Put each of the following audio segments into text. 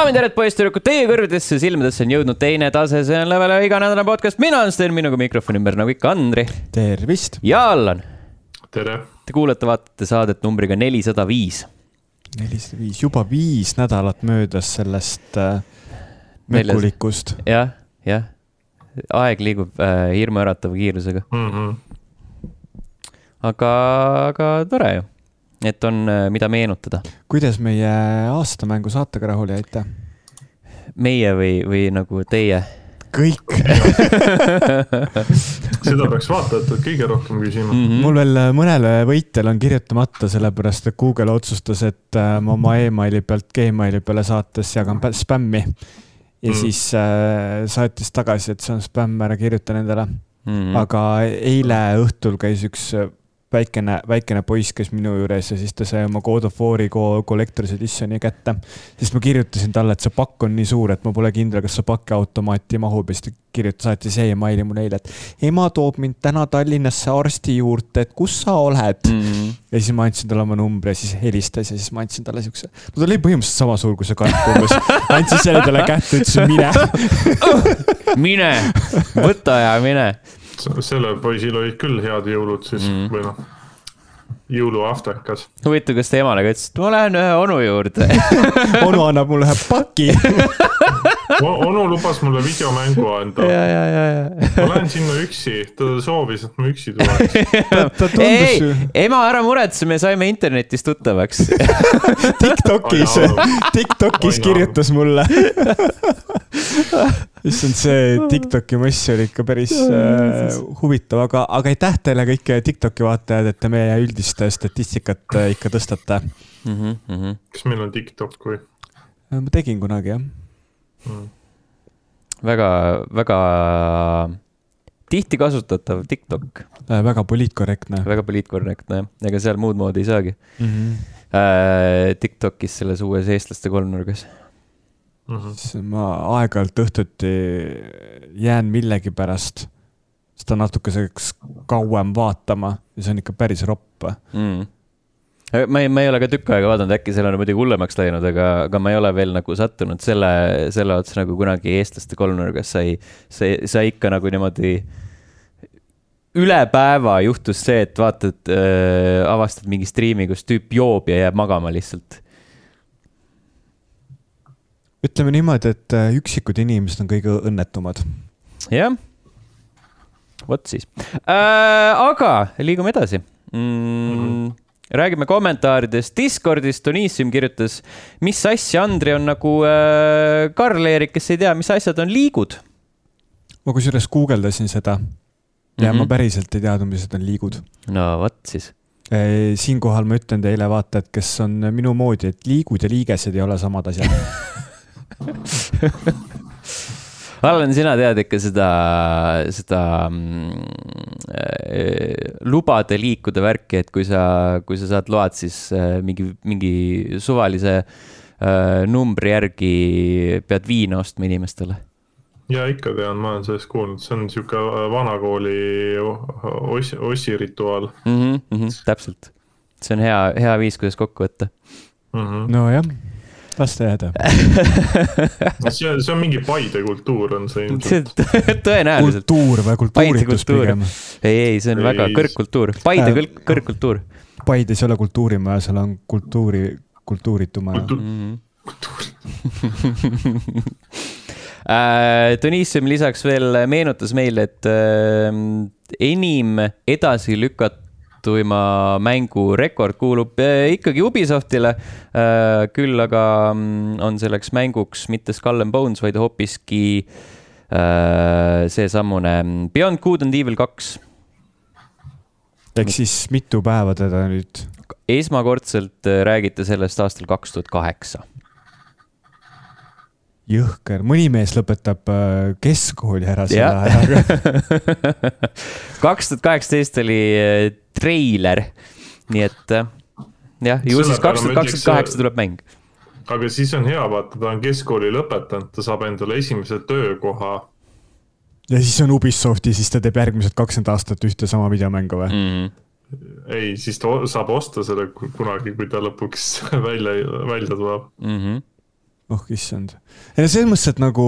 daamid ja härrad, poisssüdrukud, teie kõrvidesse ja silmadesse on jõudnud teine tase, see on Levele iganädalane podcast, mina olen Sten, minuga mikrofoni ümber nagu ikka Andri tervist, ja Allan. tere, Te kuulate, vaatate saadet numbriga nelisada viis. nelisada viis, juba viis nädalat möödas sellest äh, Neljas- mökulikust. jah, jah, aeg liigub äh, hirmuäratava kiirusega, mm. -hmm. aga, aga tore ju, et on äh,, mida meenutada. kuidas meie aastamängu saatega rahul jäite? meie või, või nagu teie kõik. seda peaks vaatajatelt kõige rohkem küsima mm.. -hmm. mul veel äh, mõnele võitjale on kirjutamata, sellepärast et Google otsustas, et äh, ma oma emaili pealt Gmaili peale saates jagan pä- spämmi. ja Mm. siis äh, saatis tagasi, et see on spämm, ära kirjuta nendele. Mm -hmm. aga eile õhtul käis üks väikene, väikene poiss, kes minu juures ja siis ta sai oma God of War'i Collector's Editioni kätte. siis ma kirjutasin talle, et see pakk on nii suur, et ma pole kindel, kas see pakiautomaati mahub ja siis ta kirjutas, saatis emaili mulle eile, et ema toob mind täna Tallinnasse arsti juurde, et kus sa oled. Mm -hmm. ja siis ma andsin talle oma numbri ja siis helistas ja siis ma andsin talle siukse, no ta oli põhimõtteliselt sama suur kui see karp umbes. andsin selle talle kätte, ütlesin mine. mine, võta ja mine. Sellel poisil olid küll head jõulud siis Mm. või noh, jõuluaftekas. huvitav, kas ta emale ka ütles, et ma lähen ühe onu juurde onu annab mulle ühe paki. onu lubas mulle videomängu anda. ja, ja, ja, ja. ma lähen sinna üksi, ta soovis, et ma üksi tuleks. ta tundus ei ema, ära muretse, me saime internetis tuttavaks. Tiktokis Tiktokis kirjutas mulle. issand, see Tiktoki mass oli ikka päris äh, huvitav, aga, aga aitäh teile kõik Tiktoki vaatajad, et te meie üldist statistikat äh, ikka tõstate. Mhm, kas meil on TikTok või ma tegin kunagi jah. mm.? väga, väga tihti kasutatav TikTok, Äh, väga poliitkorrektne väga poliitkorrektne, ega seal muud moodi ei saagi mm. -hmm. äh,. Tiktokis selles uues eestlaste kolmnurgas. Mm -hmm. siis ma aeg-ajalt õhtuti jään millegipärast seda natukeseks kauem vaatama ja see on ikka päris ropp. mm.. Ma ei, ma ei ole ka tükk aega vaadanud, äkki seal on muidugi hullemaks läinud, aga, aga ma ei ole veel nagu sattunud selle, selle otsa nagu kunagi eestlaste kolmnurgas sai, sai, sai ikka nagu niimoodi üle päeva juhtus see, et vaatad äh,, avastad mingi striimi, kus tüüp joob ja jääb magama lihtsalt. ütleme niimoodi, et äh, üksikud inimesed on kõige õnnetumad. jah, vot siis äh,. aga liigume edasi mm,. Mhm. Räägime kommentaaridest Discordis, Donissium kirjutas, mis asja Andri on nagu äh, Karl-Erik, kes ei tea, mis asjad on liigud. ma kusjuures guugeldasin seda ja mm -hmm. ma päriselt ei teadnud, mis need on liigud. no vot siis. siinkohal ma ütlen teile, vaatajad, kes on minu moodi, et liigud ja liigesed ei ole samad asjad. Allan, sina tead ikka seda, seda mm, äh, lubade liikuda värki, et kui sa, kui sa saad load, siis äh, mingi, mingi suvalise äh, numbri järgi pead viina ostma inimestele ja ikka tean, ma olen sellest kuulnud, see on sihuke vanakooli ossi, ossi rituaal mm. -hmm, mm -hmm, täpselt, see on hea, hea viis, kuidas kokku võtta mm. -hmm. nojah, las ta jääda. see on, see on mingi Paide kultuur on see see ilmselt. tõenäoliselt, kultuur või kultuuritus kultuur. pigem. ei, ei, see on väga Ei, kõrgkultuur, Paide Äh, kõrg, kõrgkultuur Paides ei ole kultuurimaja, seal on kultuuri, kultuuritumaja. Kultu- mm. -hmm. Denissium lisaks veel meenutas meile, et äh, enim edasi lükatuima mängu rekord kuulub äh, ikkagi Ubisoftile äh,. küll aga mm, on selleks mänguks mitte Skull and Bones, vaid hoopiski äh, seesamune Beyond Good and Evil kaks. ehk siis mitu päeva teda nüüd, esmakordselt räägiti sellest aastal kaks tuhat kaheksa. jõhker, mõni mees lõpetab äh, keskkooli ära selle ajaga. kaks tuhat kaheksateist oli äh, treiler, nii et äh, jah, ju siis kaks tuhat kakskümmend kaheksa tuleb mäng. aga siis on hea, vaata, ta on keskkooli lõpetanud, ta saab endale esimese töökoha. ja siis on Ubisofti, siis ta teeb järgmised kakskümmend aastat ühte sama videomängu või? Mm. ei, siis ta saab osta selle ku- kunagi, kui ta lõpuks välja, välja tuleb. Mm -hmm. Oh issand. ei no selles mõttes, et nagu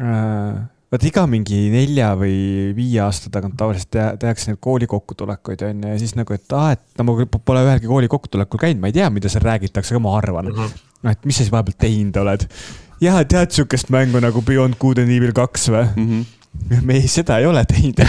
äh, vaata iga mingi nelja või viie aasta tagant tavaliselt te tehakse neid kooli kokkutulekuid on ju ja siis nagu, et aa, et no ma pole ühelgi kooli kokkutulekul käinud, ma ei tea, mida seal räägitakse, aga ma arvan mm. -hmm. noh, et mis sa siis vahepeal teinud oled. ja tead sihukest mängu nagu Beyond Good and Evil kaks või mm? -hmm me ei, seda ei ole teinud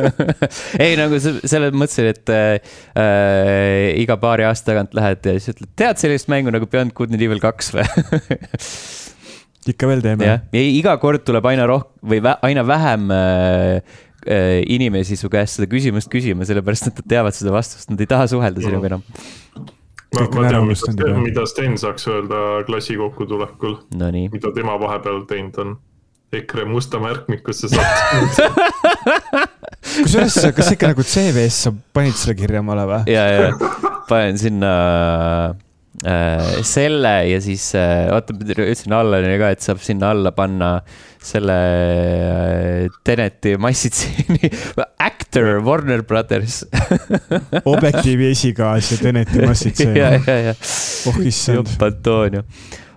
ei, nagu selles mõttes, et äh, iga paari aasta tagant lähed ja siis ütled, tead sellist mängu nagu Beyond Good and Evil kaks või ikka veel teeme. jah, ja iga kord tuleb aina rohkem või vä aina vähem äh, äh, inimesi su käest seda küsimust küsima, sellepärast et nad teavad seda vastust, nad ei taha suhelda mm. sinuga enam. ma, ma tean, mida, mida Sten saaks öelda klassi kokkutulekul no. mida tema vahepeal teinud on. EKRE musta märkmikusse sattunud kusjuures, kas ikka nagu CV-s sa panid selle kirja omale või? ja, ja panen sinna äh, selle ja siis äh,, oota, ütlesin Allanile ka, et saab sinna alla panna selle äh, Teneti massitseeni actor Warner Brothers objektiivi esikaas ja Teneti massitseen. ja, ja, ja. oh issand. jopp Antonio.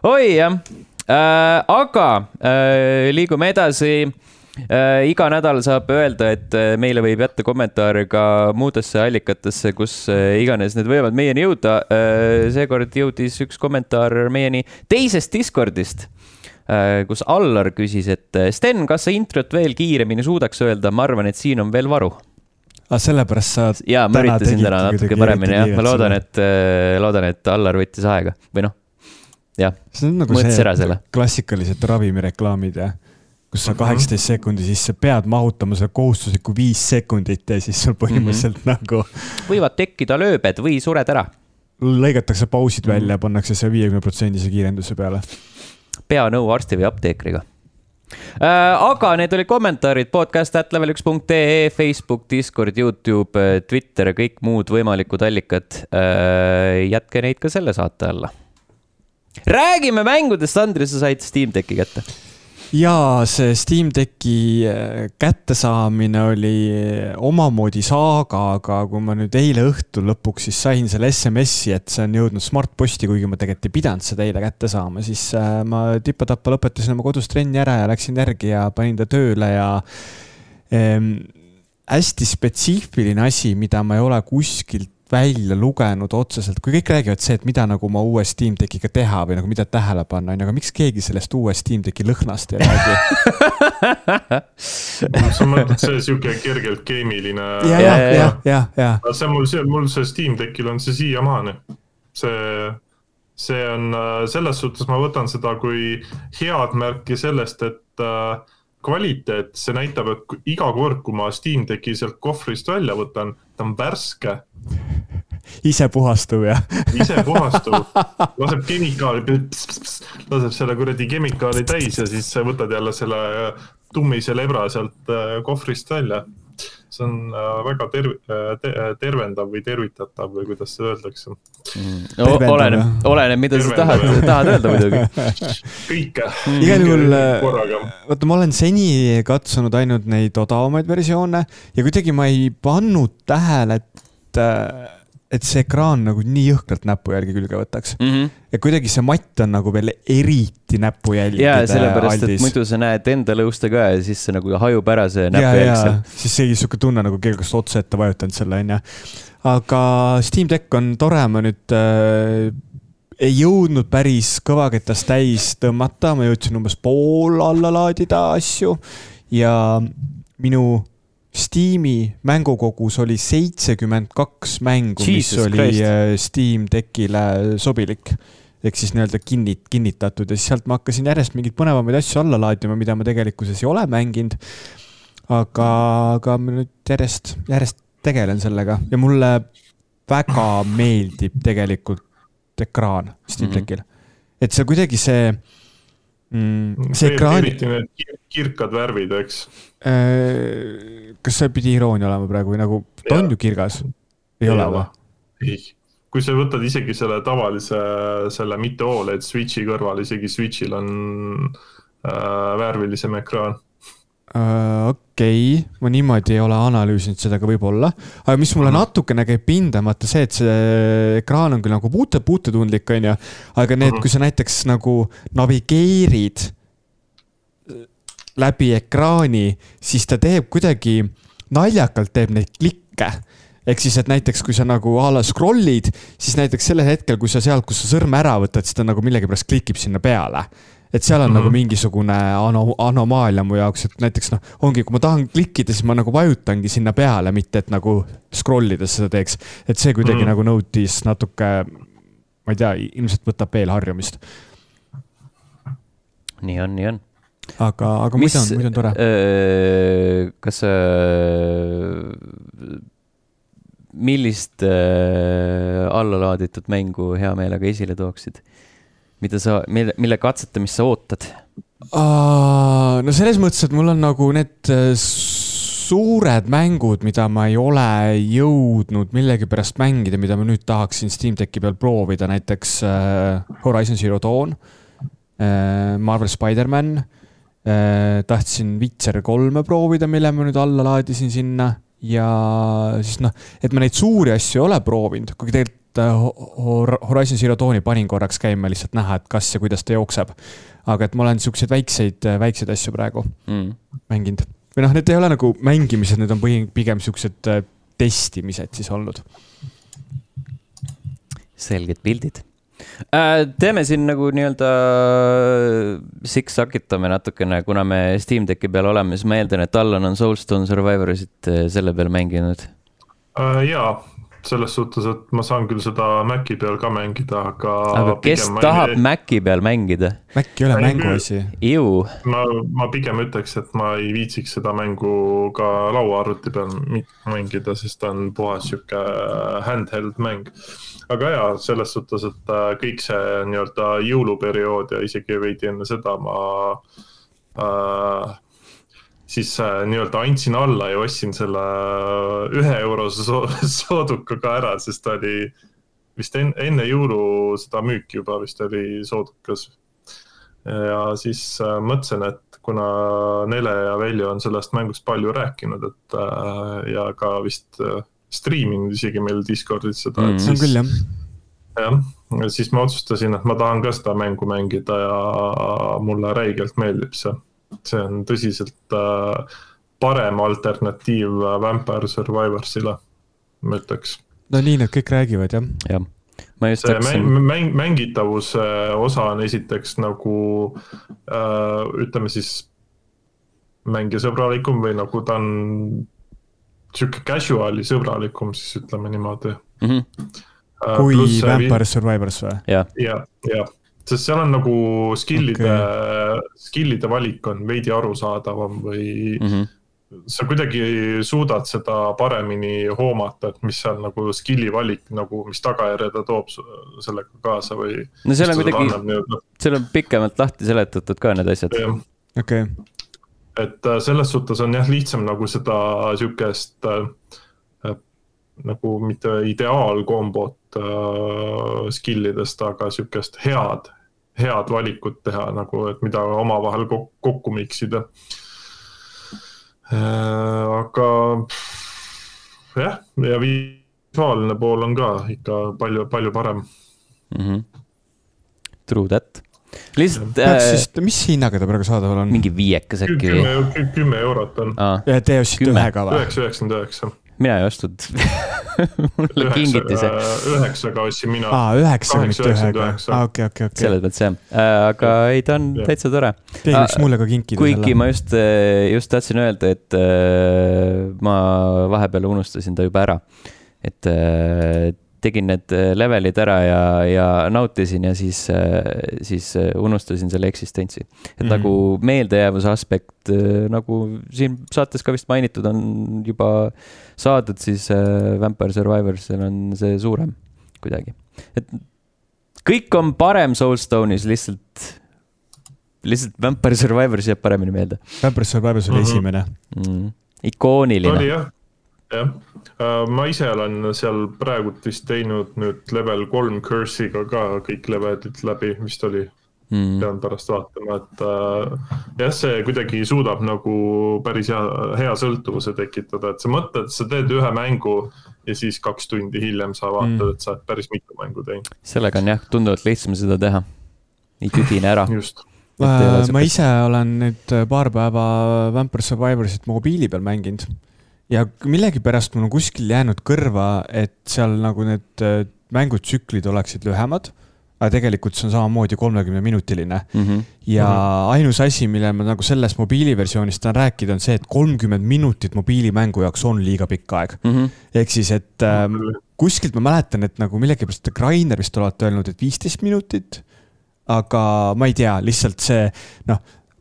oi jah aga äh, liigume edasi. Äh, iga nädal saab öelda, et äh, meile võib jätta kommentaare ka muudesse allikatesse, kus äh, iganes need võivad meieni jõuda. Äh,. seekord jõudis üks kommentaar meieni teisest Discordist äh,, kus Allar küsis, et äh, Sten, kas sa introt veel kiiremini suudaks öelda, ma arvan, et siin on veel varu. Aga ah, sellepärast sa. ja, ma üritasin täna natuke paremini jah, ma loodan, et, äh, loodan, et Allar võttis aega. Või noh, jah. see on nagu see klassikalised ravimireklaamid jah kus sa kaheksateist sekundi sisse pead mahutama selle kohustusliku viis sekundit ja siis sul põhimõtteliselt mm -hmm. nagu. võivad tekkida lööbed või sured ära. lõigatakse pausid mm -hmm. välja, pannakse see viiekümne protsendise kiirenduse peale. pea nõu arsti või apteekriga äh,. aga need olid kommentaarid podcast at level üks punkt ee, Facebook, Discord, Youtube, Twitter ja kõik muud võimalikud allikad äh,. jätke neid ka selle saate alla. Räägime mängudest, Andres, sa said Steam Decki kätte. Jaa, see Steam Decki äh, kättesaamine oli äh, omamoodi saaga, aga kui ma nüüd eile õhtul lõpuks siis sain selle SMS-i, et see on jõudnud Smartposti, kuigi ma tegelikult ei pidanud seda eile kätte saama, siis äh, ma tipa-tappa lõpetasin oma kodus trenni ära ja läksin järgi ja panin ta tööle ja ähm, hästi spetsiifiline asi, mida ma ei ole kuskilt välja lugenud otseselt, kui kõik räägivad see, et mida nagu oma uue Steam Deckiga teha või nagu mida tähele panna, on ju, aga miks keegi sellest uue Steam Decki lõhnast ei räägi sa mõtled see sihuke kergelt keemiline. ja, ja, ja, ja, ja. see on mul, see, mul see Steam Deckil on see siiamaani. see, see on selles suhtes, ma võtan seda kui head märki sellest, et äh, kvaliteet, see näitab, et iga kord, kui ma Steam Decki sealt kohvrist välja võtan, ta on värske. Ise puhastuv jah. Ise puhastuv, laseb kemikaali, laseb selle kuradi kemikaali täis ja siis võtad jälle selle tummise lebra sealt äh, kohvrist välja see on äh, väga terv- te,, tervendav või tervitatav või kuidas seda öeldakse. Mm.. No, oleneb, oleneb, mida sa tahad, tahad öelda muidugi. kõike. Mm.. igal juhul, äh, vaata, ma olen seni katsunud ainult neid odavamaid versioone ja kuidagi ma ei pannud tähele, et äh, et see ekraan nagu nii jõhkralt näpu järgi külge võtaks mm. -hmm. ja kuidagi see matt on nagu veel eriti näpujälgide jaa, sellepärast, et muidu sa näed enda lõusta ka ja siis see nagu hajub ära see näpujälg seal. siis seegi sihuke tunne nagu keegi oleks otse ette vajutanud selle, onju. aga Steam Deck on tore, ma nüüd äh, ei jõudnud päris kõvaketast täis tõmmata, ma jõudsin umbes pool alla laadida asju ja minu Steam'i mängukogus oli seitsekümmend kaks mängu, mis oli Christ. Äh, Steam Deckile sobilik. ehk siis nii-öelda kinnit-, kinnitatud ja siis sealt ma hakkasin järjest mingeid põnevamaid asju alla laadima, mida ma tegelikkuses ei ole mänginud. aga, aga ma nüüd järjest, järjest tegelen sellega ja mulle väga meeldib tegelikult ekraan Steam mhm. Deckil mm. -hmm. et see kuidagi see mm,. see ekraan. eriti need kirkad värvid, eks äh, kas see pidi iroonia olema praegu või nagu, ta on ju kirgas, ei ole või? ei, kui sa võtad isegi selle tavalise, selle mitte Oled Switchi kõrval, isegi Switchil on äh, värvilisem ekraan. Okei okei okay,, ma niimoodi ei ole analüüsinud seda ka võib-olla, aga mis mulle Mhm. natukene käib pinda, vaata see, et see ekraan on küll nagu puute, puutetundlik, on ju, aga need, Mhm. kui sa näiteks nagu navigeerid läbi ekraani, siis ta teeb kuidagi naljakalt teeb neid klikke ehk siis, et näiteks kui sa nagu a la scroll'id, siis näiteks sellel hetkel, kui sa sealt, kus sa sõrme ära võtad, siis ta nagu millegipärast klikib sinna peale. Et seal on mm Mhm. -hmm. nagu mingisugune ano-, anomaalia mu jaoks, et näiteks noh, ongi, kui ma tahan klikkida, siis ma nagu vajutangi sinna peale, mitte et nagu scroll ides seda teeks. et see kuidagi mm Mhm. -hmm. nagu nõutis natuke, ma ei tea, ilmselt võtab veel harjumist. nii on, nii on. aga, aga muidu on, muidu on tore. kas sa, millist äh, allalaaditud mängu hea meelega esile tooksid? Mida sa, mille, mille katsetamist sa ootad? no selles mõttes, et mul on nagu need äh, suured mängud, mida ma ei ole jõudnud millegipärast mängida, mida ma nüüd tahaksin Steam Decki peal proovida, näiteks äh, Horizon Zero Dawn äh,, Marvel Spider-man tahtsin Witcher kolme proovida, mille ma nüüd alla laadisin sinna ja siis noh, et ma neid suuri asju ei ole proovinud, kuigi tegelikult Horizon Zero Dawni panin korraks käima lihtsalt näha, et kas ja kuidas ta jookseb. aga et ma olen siukseid väikseid, väikseid asju praegu mm. mänginud või noh, need ei ole nagu mängimised, need on põhi, pigem siuksed äh, testimised siis olnud. selged pildid äh,. teeme siin nagu nii-öelda siksakitame natukene, kuna me Steam Decki peal oleme, siis ma eeldan, et Allan on Soulstone Survivorisit äh, selle peal mänginud uh,. jaa, selles suhtes, et ma saan küll seda Maci peal ka mängida, aga. aga kes tahab ei... Maci peal mängida? Mac ei ole mänguasi. ju. ma, ma pigem ütleks, et ma ei viitsiks seda mängu ka lauaarvuti peal mängida, sest ta on puhas sihuke handheld mäng. aga jaa, selles suhtes, et äh, kõik see nii-öelda jõuluperiood ja isegi veidi enne seda ma äh, siis äh, nii-öelda andsin alla ja ostsin selle ühe eurose so sooduka ka ära, sest ta oli vist en enne jõulu seda müüki juba vist oli soodukas. ja siis äh, mõtlesin, et kuna Nele ja Veljo on sellest mängust palju rääkinud, et äh, ja ka vist äh, striiminud isegi meil Discordis seda mm,. see on küll jah. jah, siis ma otsustasin, et ma tahan ka seda mängu mängida ja mulle räigelt meeldib see see on tõsiselt äh, parem alternatiiv Vampire Survivorsile, ma ütleks. no nii nad kõik räägivad jah. jah, ma just see hakkasin. mäng, mäng, mängitavuse osa on esiteks nagu äh, ütleme siis mängijasõbralikum või nagu ta on sihuke casual'i sõbralikum, siis ütleme niimoodi mm. -hmm. kui Vampire Survivors või? jah, jah sest seal on nagu skill'ide okay., skill'ide valik on veidi arusaadavam või mm -hmm. sa kuidagi suudad seda paremini hoomata, et mis seal nagu skill'i valik nagu, mis tagajärje ta toob sellega kaasa või. no seal on kuidagi, seal on pikemalt lahti seletatud ka need asjad. okei okay. et äh, selles suhtes on jah, lihtsam nagu seda sihukest äh, nagu mitte ideaalkombot äh, skill idest, aga sihukest head head valikut teha nagu, et mida omavahel kokku, kokku mix ida äh,. aga jah, ja visuaalne pool on ka ikka palju, palju parem mm. -hmm. True that. lihtsalt äh,. mis hinnaga ta praegu saadaval on? mingi viiekas äkki või? kümme, kümme eurot on. ja te ostsite ühega või? üheksa, üheksakümmend üheksa mina ei ostnud mulle kingiti see. üheksaga ostsin mina. aa, üheksaga, mitte ühega. okei, okei, okei. selles mõttes jah, aga ei, ta on ja. täitsa tore. keegi võiks mulle ka kinkida kuigi ma just, just tahtsin öelda, et ma vahepeal unustasin ta juba ära. et tegin need levelid ära ja, ja nautisin ja siis, siis unustasin selle eksistentsi. et mm. nagu meeldejäävuse aspekt, nagu siin saates ka vist mainitud on juba saadud, siis Vampire Survivorsil on see suurem kuidagi. et kõik on parem Soulstone'is, lihtsalt, lihtsalt Vampire Survivors jääb paremini meelde. Vampire Survivors oli mm -hmm. esimene mm.. ikooniline. oli jah, jah ma ise olen seal praegult vist teinud nüüd level kolm curse'iga ka kõik levelid läbi, vist oli. mm. pean pärast vaatama, et äh, jah, see kuidagi suudab nagu päris hea, hea sõltuvuse tekitada, et sa mõtled, sa teed ühe mängu ja siis kaks tundi hiljem sa vaatad mm., et sa oled päris mitu mängu teinud. sellega on jah, tunduvalt lihtsam seda teha. ei tüdine ära. just ma, ma ise olen nüüd paar päeva Vampire Survivorsit mobiili peal mänginud ja millegipärast mul on kuskil jäänud kõrva, et seal nagu need äh, mängutsüklid oleksid lühemad aga tegelikult see on samamoodi kolmekümneminutiline mm. -hmm. ja mm -hmm. ainus asi, mille ma nagu sellest mobiiliversioonist tahan rääkida, on see, et kolmkümmend minutit mobiilimängu jaoks on liiga pikk aeg mm. -hmm. ehk siis, et äh, kuskilt ma mäletan, et nagu millegipärast Grainer vist olete öelnud, et viisteist minutit. aga ma ei tea, lihtsalt see noh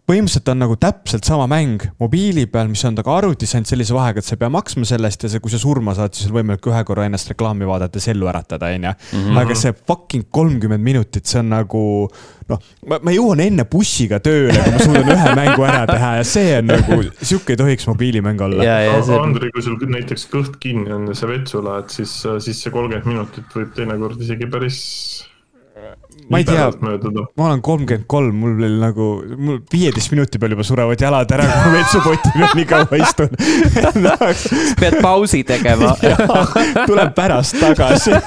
põhimõtteliselt on nagu täpselt sama mäng mobiili peal, mis on aga arvutis ainult sellise vahega, et sa ei pea maksma selle eest ja see, kui sa surma saad, siis on võimalik ühe korra ennast reklaami vaadates ellu äratada, onju. Mhm. aga see fucking kolmkümmend minutit, see on nagu noh, ma, ma jõuan enne bussiga tööle, kui ma suudan ühe mängu ära teha ja see on nagu, sihuke ei tohiks mobiilimäng olla. See... Andri, kui sul näiteks kõht kinni on ja sa vetsu lähed, siis, siis see kolmkümmend minutit võib teinekord isegi päris ma ei tea, ma olen kolmkümmend kolm, mul veel nagu, mul viieteist minuti peal juba surevad jalad ära, kui ma vetsupoti peal nii kaua istun pead pausi tegema tulen pärast tagasi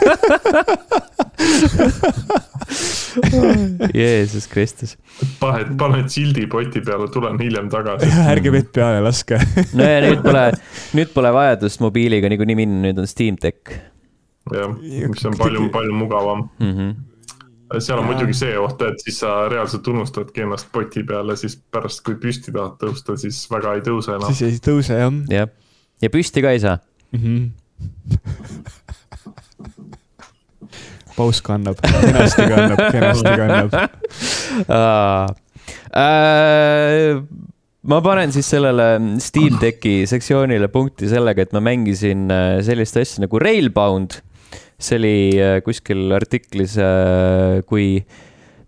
Jeesus Kristus. paned, paned sildi poti peale, tulen hiljem tagasi. ärge vett peale laske no ja nüüd pole, nüüd pole vajadust mobiiliga niikuinii minna, nüüd on Steam Deck. jah, mis on palju, palju mugavam mm. -hmm seal on ja. muidugi see oht, et siis sa reaalselt unustadki ennast poti peale, siis pärast, kui püsti tahad tõusta, siis väga ei tõuse enam. siis ei tõuse jah. jah, ja püsti ka ei saa mm. -hmm. paus kannab, kenasti kannab, kenasti kannab äh, ma panen siis sellele Steam Decki sektsioonile punkti sellega, et ma mängisin äh, sellist asja nagu Railbound see oli äh, kuskil artiklis äh, kui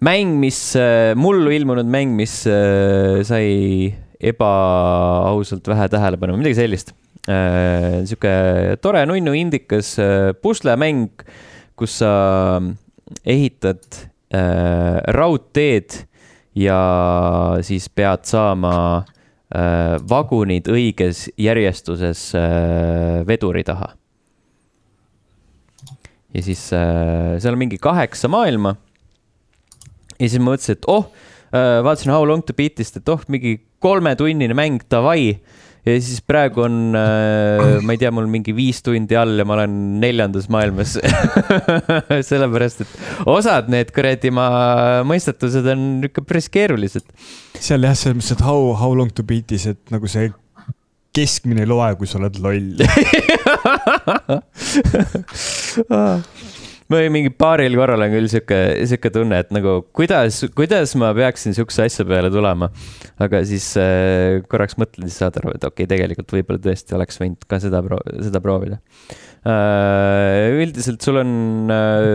mäng, mis, äh, mullu ilmunud mäng, mis sai ebaausalt vähe tähelepanu, midagi sellist. sihuke tore nunnu indikas puslemäng, kus sa ehitad raudteed ja siis pead saama vagunid õiges järjestuses veduri taha ja siis äh, seal on mingi kaheksa maailma. ja siis ma mõtlesin, et oh äh,, vaatasin How long to beat'ist, et oh, mingi kolmetunnine mäng, davai. ja siis praegu on äh,, ma ei tea, mul mingi viis tundi all ja ma olen neljandas maailmas sellepärast, et osad need kuradi ma mõistatused on ikka päris keerulised. seal jah, selles mõttes, et how, how long to beat'is, et nagu see keskmine loe, kui sa oled loll ma mingi paaril korral on küll sihuke, sihuke tunne, et nagu kuidas, kuidas ma peaksin sihukese asja peale tulema. aga siis äh, korraks mõtled, siis saad aru, et okei okay,, tegelikult võib-olla tõesti oleks võinud ka seda, seda proovida äh,. üldiselt sul on äh,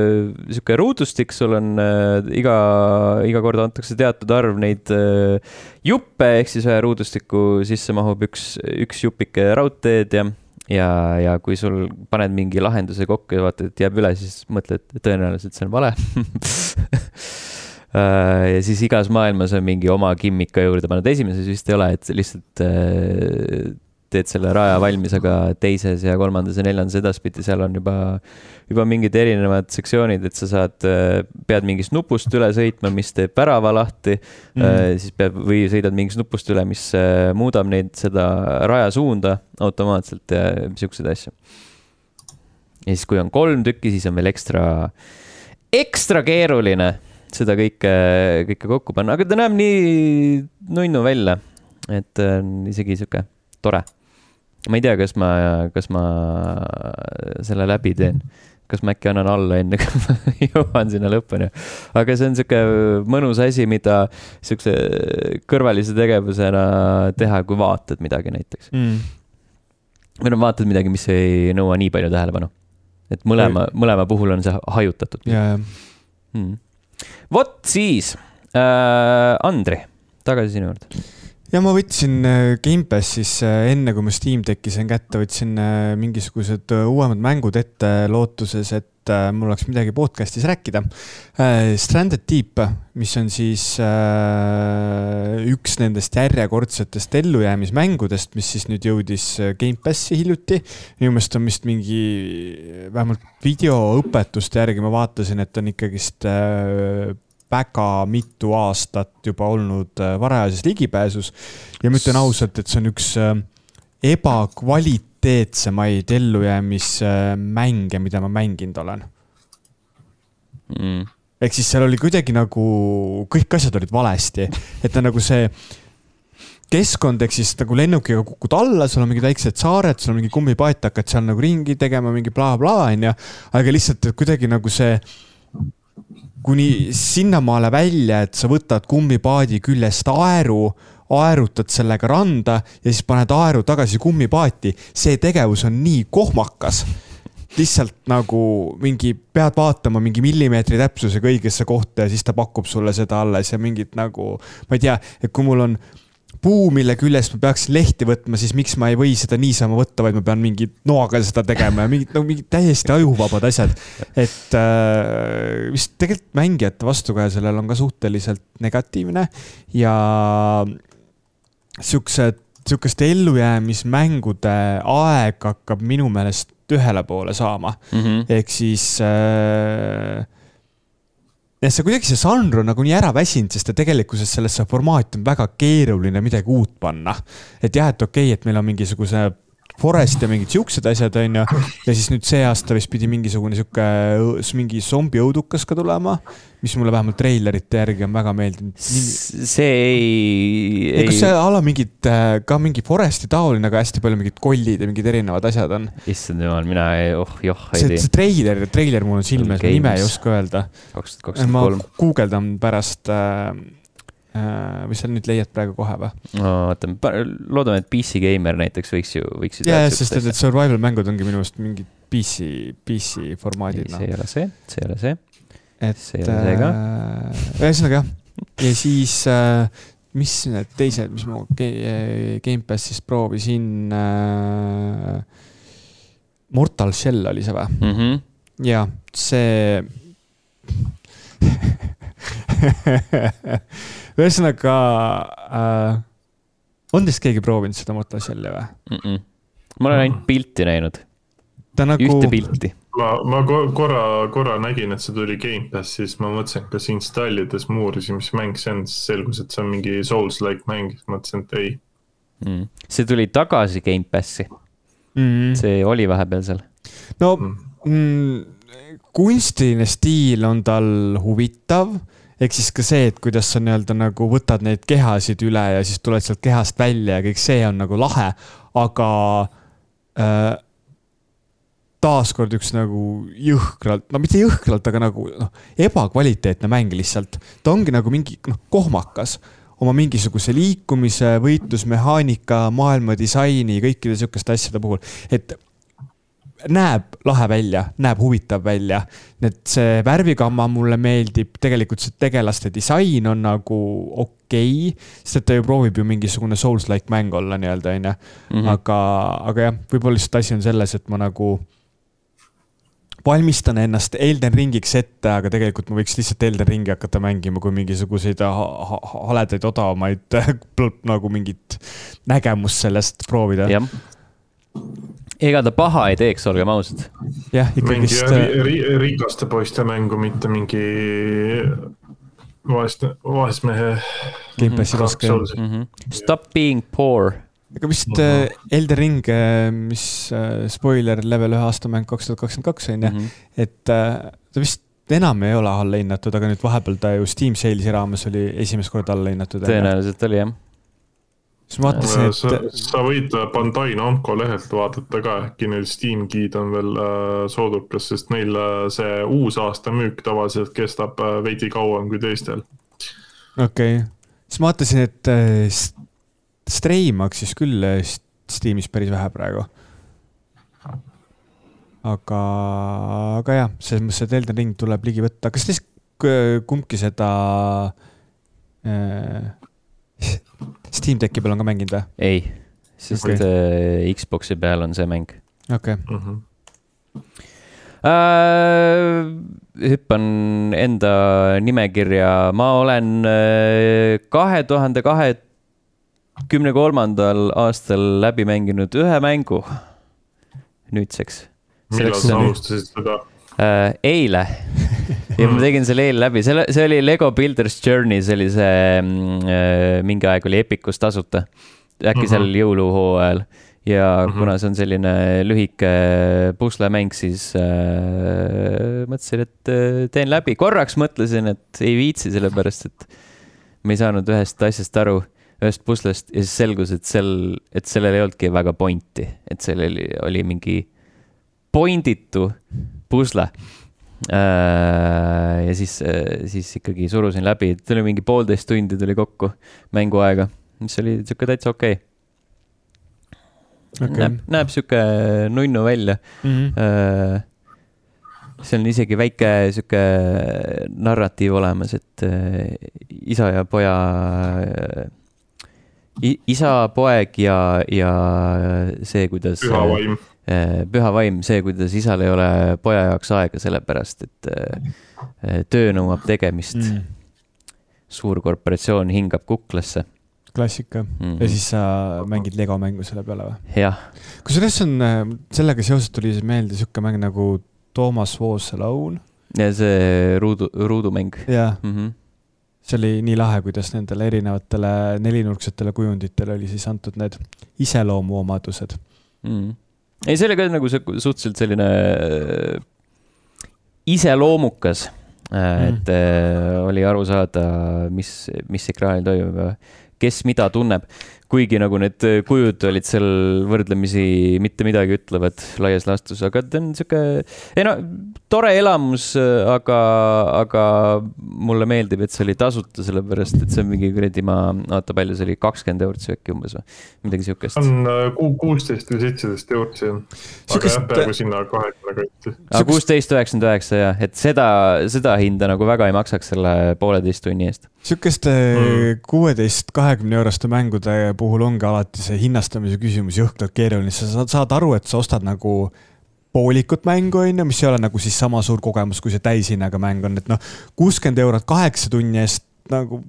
sihuke ruudustik, sul on äh, iga, iga kord antakse teatud arv neid äh, juppe, ehk siis ühe ruudustiku sisse mahub üks, üks jupike raudteed ja ja, ja kui sul paned mingi lahenduse kokku ja vaatad, et jääb üle, siis mõtled, tõenäoliselt see on vale. Äh, ja siis igas maailmas on mingi oma gimmick ka juurde pannud, esimeses vist ei ole, et lihtsalt äh, teed selle raja valmis, aga teises ja kolmandas ja neljandas edaspidi, seal on juba, juba mingid erinevad sektsioonid, et sa saad, pead mingist nupust üle sõitma, mis teeb värava lahti mm. -hmm. siis peab või sõidad mingist nupust üle, mis äh, muudab neid, seda raja suunda automaatselt ja siukseid asju. ja siis, kui on kolm tükki, siis on veel ekstra, ekstra keeruline seda kõike, kõike kokku panna, aga ta näeb nii nunnu välja, et on isegi sihuke tore ma ei tea, kas ma, kas ma selle läbi teen. kas ma äkki annan alla enne, kui ma jõuan sinna lõpuni. aga see on sihuke mõnus asi, mida sihukese kõrvalise tegevusena teha, kui vaatad midagi näiteks mm.. või noh, vaatad midagi, mis ei nõua nii palju tähelepanu. et mõlema, mõlema puhul on see hajutatud. Mm. vot siis äh,, Andri, tagasi sinu juurde ja ma võtsin äh, Gamepassis äh, enne, kui ma Steam Decki sain kätte, võtsin äh, mingisugused uuemad mängud ette lootuses, et mul oleks midagi podcast'is rääkida. Stranded Deep, mis on siis üks nendest järjekordsetest ellujäämismängudest, mis siis nüüd jõudis Gamepassi hiljuti. minu meelest on vist mingi, vähemalt videoõpetuste järgi ma vaatasin, et on ikkagist väga mitu aastat juba olnud äh, varajases ligipääsus. ja ma ütlen ausalt, et see on üks äh, ebakvaliteetsemaid ellujäämismänge, mida ma mänginud olen mm.. ehk siis seal oli kuidagi nagu, kõik asjad olid valesti, et ta nagu see keskkond, ehk siis nagu lennukiga kukud alla, sul on mingid väiksed saared, sul on mingi kummipaat, hakkad seal nagu ringi tegema, mingi blablabla, onju. aga lihtsalt kuidagi nagu see kuni sinnamaale välja, et sa võtad kummipaadi küljest aeru, aerutad sellega randa ja siis paned aeru tagasi kummipaati. see tegevus on nii kohmakas. lihtsalt nagu mingi, pead vaatama mingi millimeetri täpsusega õigesse kohta ja siis ta pakub sulle seda alles ja mingit nagu, ma ei tea, et kui mul on puu, mille küljest ma peaksin lehti võtma, siis miks ma ei või seda niisama võtta, vaid ma pean mingi noaga seda tegema ja mingid, no mingid täiesti ajuvabad asjad. et äh, vist tegelikult mängijate vastukaja sellel on ka suhteliselt negatiivne ja siuksed, sihukeste ellujäämismängude aeg hakkab minu meelest ühele poole saama mm. -hmm. ehk siis äh, ja see kuidagi see žanr on nagu nii ära väsinud, sest tegelikkuses sellesse formaati on väga keeruline midagi uut panna. et jah, et okei okay,, et meil on mingisuguse Forest ja mingid siuksed asjad, onju. ja siis nüüd see aasta vist pidi mingisugune sihuke, mingi zombiõudukas ka tulema, mis mulle vähemalt treilerite järgi on väga meeldinud. see ei, ei. kas see ala mingid, äh, ka mingi Foresti taoline, aga hästi palju mingid kollid ja mingid erinevad asjad on? issand jumal, mina ei, oh joh. see, see treiler, treiler mul on silme ees, nime ei oska öelda. kaks tuhat kakskümmend kolm. guugeldan pärast äh, Äh, või sa nüüd leiad praegu kohe või? no vaata, loodame, et PC Gamer näiteks võiks ju, võiks ju. jaa, sest et, et survival mängud ongi minu arust mingid PC, PC formaadid. see ei ole see, see ei ole see. et. see ei ole see ka. Äh, ühesõnaga jah, ja siis äh, mis need teised, mis ma Gamepassis proovisin äh,. Mortal Shell oli see või mm? -hmm. ja see ühesõnaga äh,, on teist keegi proovinud seda Motoshelli või mm? -mm. ma olen ainult pilti näinud. Nagu... ühte pilti. ma, ma korra, korra nägin, et see tuli Gamepassi, siis ma mõtlesin, et kas installides ma uurisin, mis mäng see on, siis selgus, et see on mingi Souls-like mäng, siis mõtlesin, et ei mm.. see tuli tagasi Gamepassi mm.. see oli vahepeal seal. no mm. Kunstiline stiil on tal huvitav. Ehk siis ka see, et kuidas sa nii-öelda nagu võtad neid kehasid üle ja siis tuled sealt kehast välja ja kõik see on nagu lahe, aga äh, taaskord üks nagu jõhkralt, no mitte jõhkralt, aga nagu noh, ebakvaliteetne mäng lihtsalt. ta ongi nagu mingi noh, kohmakas. Oma mingisuguse liikumise, võitlusmehaanika, maailma disaini, kõikide sihukeste asjade puhul, et näeb lahe välja, näeb huvitav välja. et see värvigamma mulle meeldib, tegelikult see tegelaste disain on nagu okei okay,, sest et ta ju proovib ju mingisugune Souls-like mäng olla nii-öelda, onju. Mhm. aga, aga jah, võib-olla lihtsalt asi on selles, et ma nagu valmistan ennast Elden Ringiks ette, aga tegelikult ma võiks lihtsalt Elden Ringi hakata mängima kui mingisuguseid haledaid odavamaid nagu mingit nägemust sellest proovida ega ta paha ei teeks, olgem ausad. jah, ikkagist. Ri, rikaste poiste mängu, mitte mingi vaeste, vaesmehe. Gamepassi raske mm. -hmm. Stop being poor. ega vist mm -hmm. Elden Ring, äh, mis äh, spoiler, level ühe aastamäng kaks tuhat kakskümmend kaks on ju, mhm. et ta vist enam ei ole alla hinnatud, aga nüüd vahepeal ta ju Steam Sales'i raames oli esimest korda alla hinnatud. tõenäoliselt oli jah siis ma vaatasin, et. sa, võid Bandai Namco lehelt vaadata ka, äkki neil Steam Guide on veel äh, soodukas, sest neil äh, see uusaasta müük tavaliselt kestab äh, veidi kauem kui teistel. okei okay., siis ma vaatasin, et äh, Stray maksis küll äh, Steamis päris vähe praegu. aga, aga jah, selles mõttes, et Elden Ring tuleb ligi võtta, kas teist kumbki seda äh, Steam Decki peal on ka mänginud või? ei, sest okay. Xbox'i peal on see mäng okei okay., Mhm. äh,. hüppan enda nimekirja, ma olen äh, kahe tuhande kahekümne kolmandal aastal läbi mänginud ühe mängu nüüdseks millal Selleks sa on- alustasid seda? äh,. eile ja ma tegin selle eile läbi, selle, see oli Lego Builders Journey, see oli see mm, äh,, mingi aeg oli Epicus tasuta. äkki Mhm. seal jõuluhooajal ja Mhm. kuna see on selline lühike puslemäng, siis äh, mõtlesin, et äh, teen läbi, korraks mõtlesin, et ei viitsi, sellepärast et ma ei saanud ühest asjast aru, ühest puslest ja siis selgus, et sel, et sellel ei olnudki väga pointi, et seal oli, oli mingi pointitu pusle. Ja siis, siis ikkagi surusin läbi, tuli mingi poolteist tundi tuli kokku mänguaega, mis oli sihuke täitsa okei okay.. okei näeb, näeb sihuke nunnu välja. okay.. seal on isegi väike sihuke narratiiv olemas, et äh, isa ja poja, isa, poeg ja, ja see, kuidas. püha vaim. Püha vaim, see, kuidas isal ei ole poja jaoks aega, sellepärast et äh, töö nõuab tegemist mm.. suur korporatsioon hingab kuklasse klassika mm. mm. ja siis sa mängid Lego mängu selle peale või? jah, kusjuures on, sellega seoses tuli siis meelde sihuke mäng nagu Toomas Alone. ja see ruudu, ruudumäng jaa, mm. -hmm. see oli nii lahe, kuidas nendele erinevatele nelinurksetele kujunditele oli siis antud need iseloomuomadused. mm.. ei, see oli ka nagu suhteliselt selline äh, iseloomukas mm., et äh, oli aru saada, mis, mis ekraanil toimub ja kes mida tunneb. Kuigi nagu need kujud olid seal võrdlemisi mitte midagi ütlevad laias laastus, aga ta on sihuke, ei no tore elamus, aga, aga mulle meeldib, et see oli tasuta, sellepärast et see on mingi kuradi, ma, oota, palju see oli, kakskümmend eurot see äkki umbes või, midagi siukest. on äh, ku- kuusteist või seitseteist eurot siin. aga Sihukest- jah, peaaegu sinna kahekümne kanti. Aga kuusteist üheksakümmend üheksa jah, et seda, seda hinda nagu väga ei maksaks selle pooleteist tunni eest. sihukeste Mm. kuueteist, kahekümne euroste mängude puhul ongi alati see hinnastamise küsimus jõhkralt keeruline, sa saad, saad aru, et sa ostad nagu poolikut mängu, on ju, mis ei ole nagu siis sama suur kogemus, kui see täishinnaga mäng on, et noh, kuuskümmend eurot kaheksa tunni eest nagu,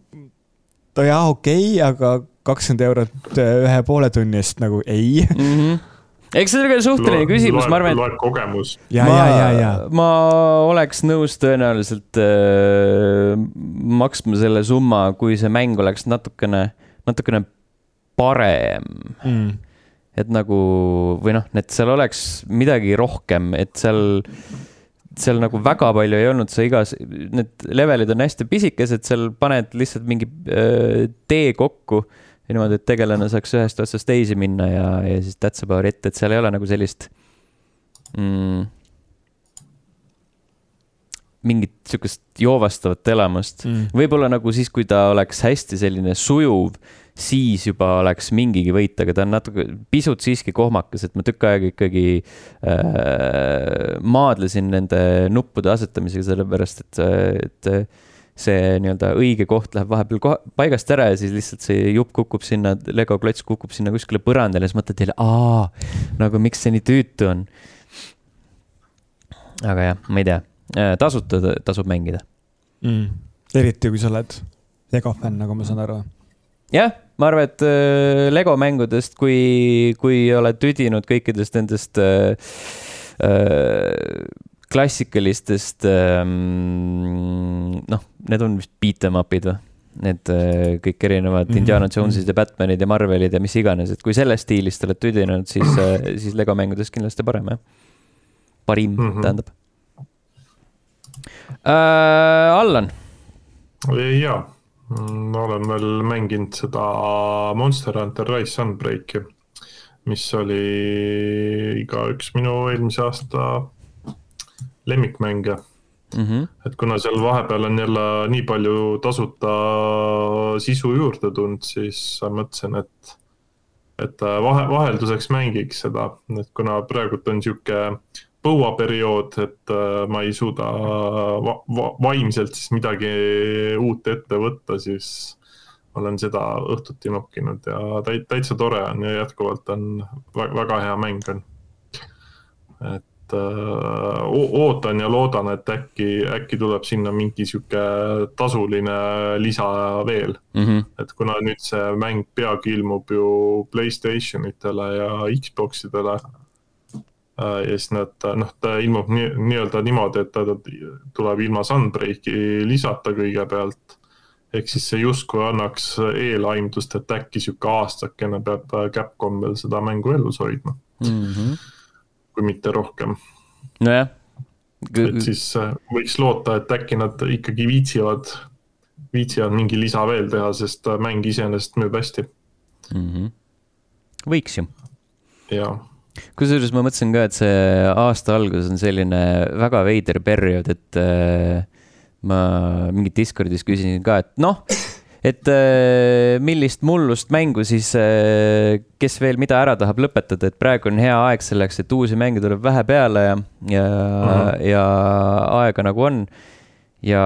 no jaa, okei okay,, aga kakskümmend eurot äh, ühe poole tunni eest nagu ei. Eks see oli ka suhteline küsimus, ma arvan, et loeb kogemus. ja, ma, ja, ja, ja. ma oleks nõus tõenäoliselt äh, maksma selle summa, kui see mäng oleks natukene, natukene parem. Mm. et nagu või noh, et seal oleks midagi rohkem, et seal, seal nagu väga palju ei olnud, sa igas, need levelid on hästi pisikesed, seal paned lihtsalt mingi öö, tee kokku ja niimoodi, et tegelane saaks ühest otsast teise minna ja, ja siis that's about it, et seal ei ole nagu sellist mm, mingit sihukest joovastavat elamust Mm. võib-olla nagu siis, kui ta oleks hästi selline sujuv, siis juba oleks mingigi võit, aga ta on natuke, pisut siiski kohmakas, et ma tükk aega ikkagi äh, maadlesin nende nuppude asetamisega, sellepärast et, et see nii-öelda õige koht läheb vahepeal koha, paigast ära ja siis lihtsalt see jupp kukub sinna, Lego klots kukub sinna kuskile põrandale ja siis mõtled jälle, aa, nagu miks see nii tüütu on. aga jah, ma ei tea, tasuta tasub mängida Mm. eriti kui sa oled Lego fänn, nagu ma saan aru. jah, ma arvan, et äh, Lego mängudest, kui, kui oled tüdinud kõikidest nendest äh, äh, klassikalistest ähm,, noh, need on vist beat em up'id või? Need äh, kõik erinevad Mhm, Indiana Jones'id ja Batman'id ja Marvelid ja mis iganes, et kui sellest stiilist oled tüdinud, siis äh,, siis Lego mängudest kindlasti parem jah. parim mm, Mhm. -hmm. tähendab äh,. Allan, jaa, olen veel mänginud seda Monster Hunter Rise Sunbreaki, mis oli ka üks minu eelmise aasta lemmikmänge. mm. -hmm. et kuna seal vahepeal on jälle nii palju tasuta sisu juurde tulnud, siis mõtlesin, et, et vahe, vahelduseks mängiks seda, et kuna praegult on sihuke põuaperiood, et äh, ma ei suuda va va vaimselt siis midagi uut ette võtta, siis olen seda õhtuti nokkinud ja täit-, täitsa tore on ja jätkuvalt on väga, väga hea mäng on. et äh, ootan ja loodan, et äkki, äkki tuleb sinna mingi sihuke tasuline lisa veel mm. -hmm. et kuna nüüd see mäng peagi ilmub ju Playstation itele ja Xbox idele äh, ja siis nad, noh, ta ilmub nii, nii-öelda niimoodi, et ta tuleb ilma Sunbreaki lisata kõigepealt ehk siis see justkui annaks eelaimdust, et äkki sihuke aastakene peab Capcom veel seda mängu elus hoidma mm. -hmm. Kui mitte rohkem. nojah. et siis äh, võiks loota, et äkki nad ikkagi viitsivad, viitsivad mingi lisa veel teha, sest äh, mäng iseenesest müüb hästi mm. -hmm. võiks ju. jaa kusjuures ma mõtlesin ka, et see aasta algus on selline väga veider periood, et äh, ma mingit Discordis küsisin ka, et noh, et äh, millist mullust mängu siis, äh, kes veel mida ära tahab lõpetada, et praegu on hea aeg selleks, et uusi mänge tuleb vähe peale ja, ja uh, -huh. ja aega nagu on. ja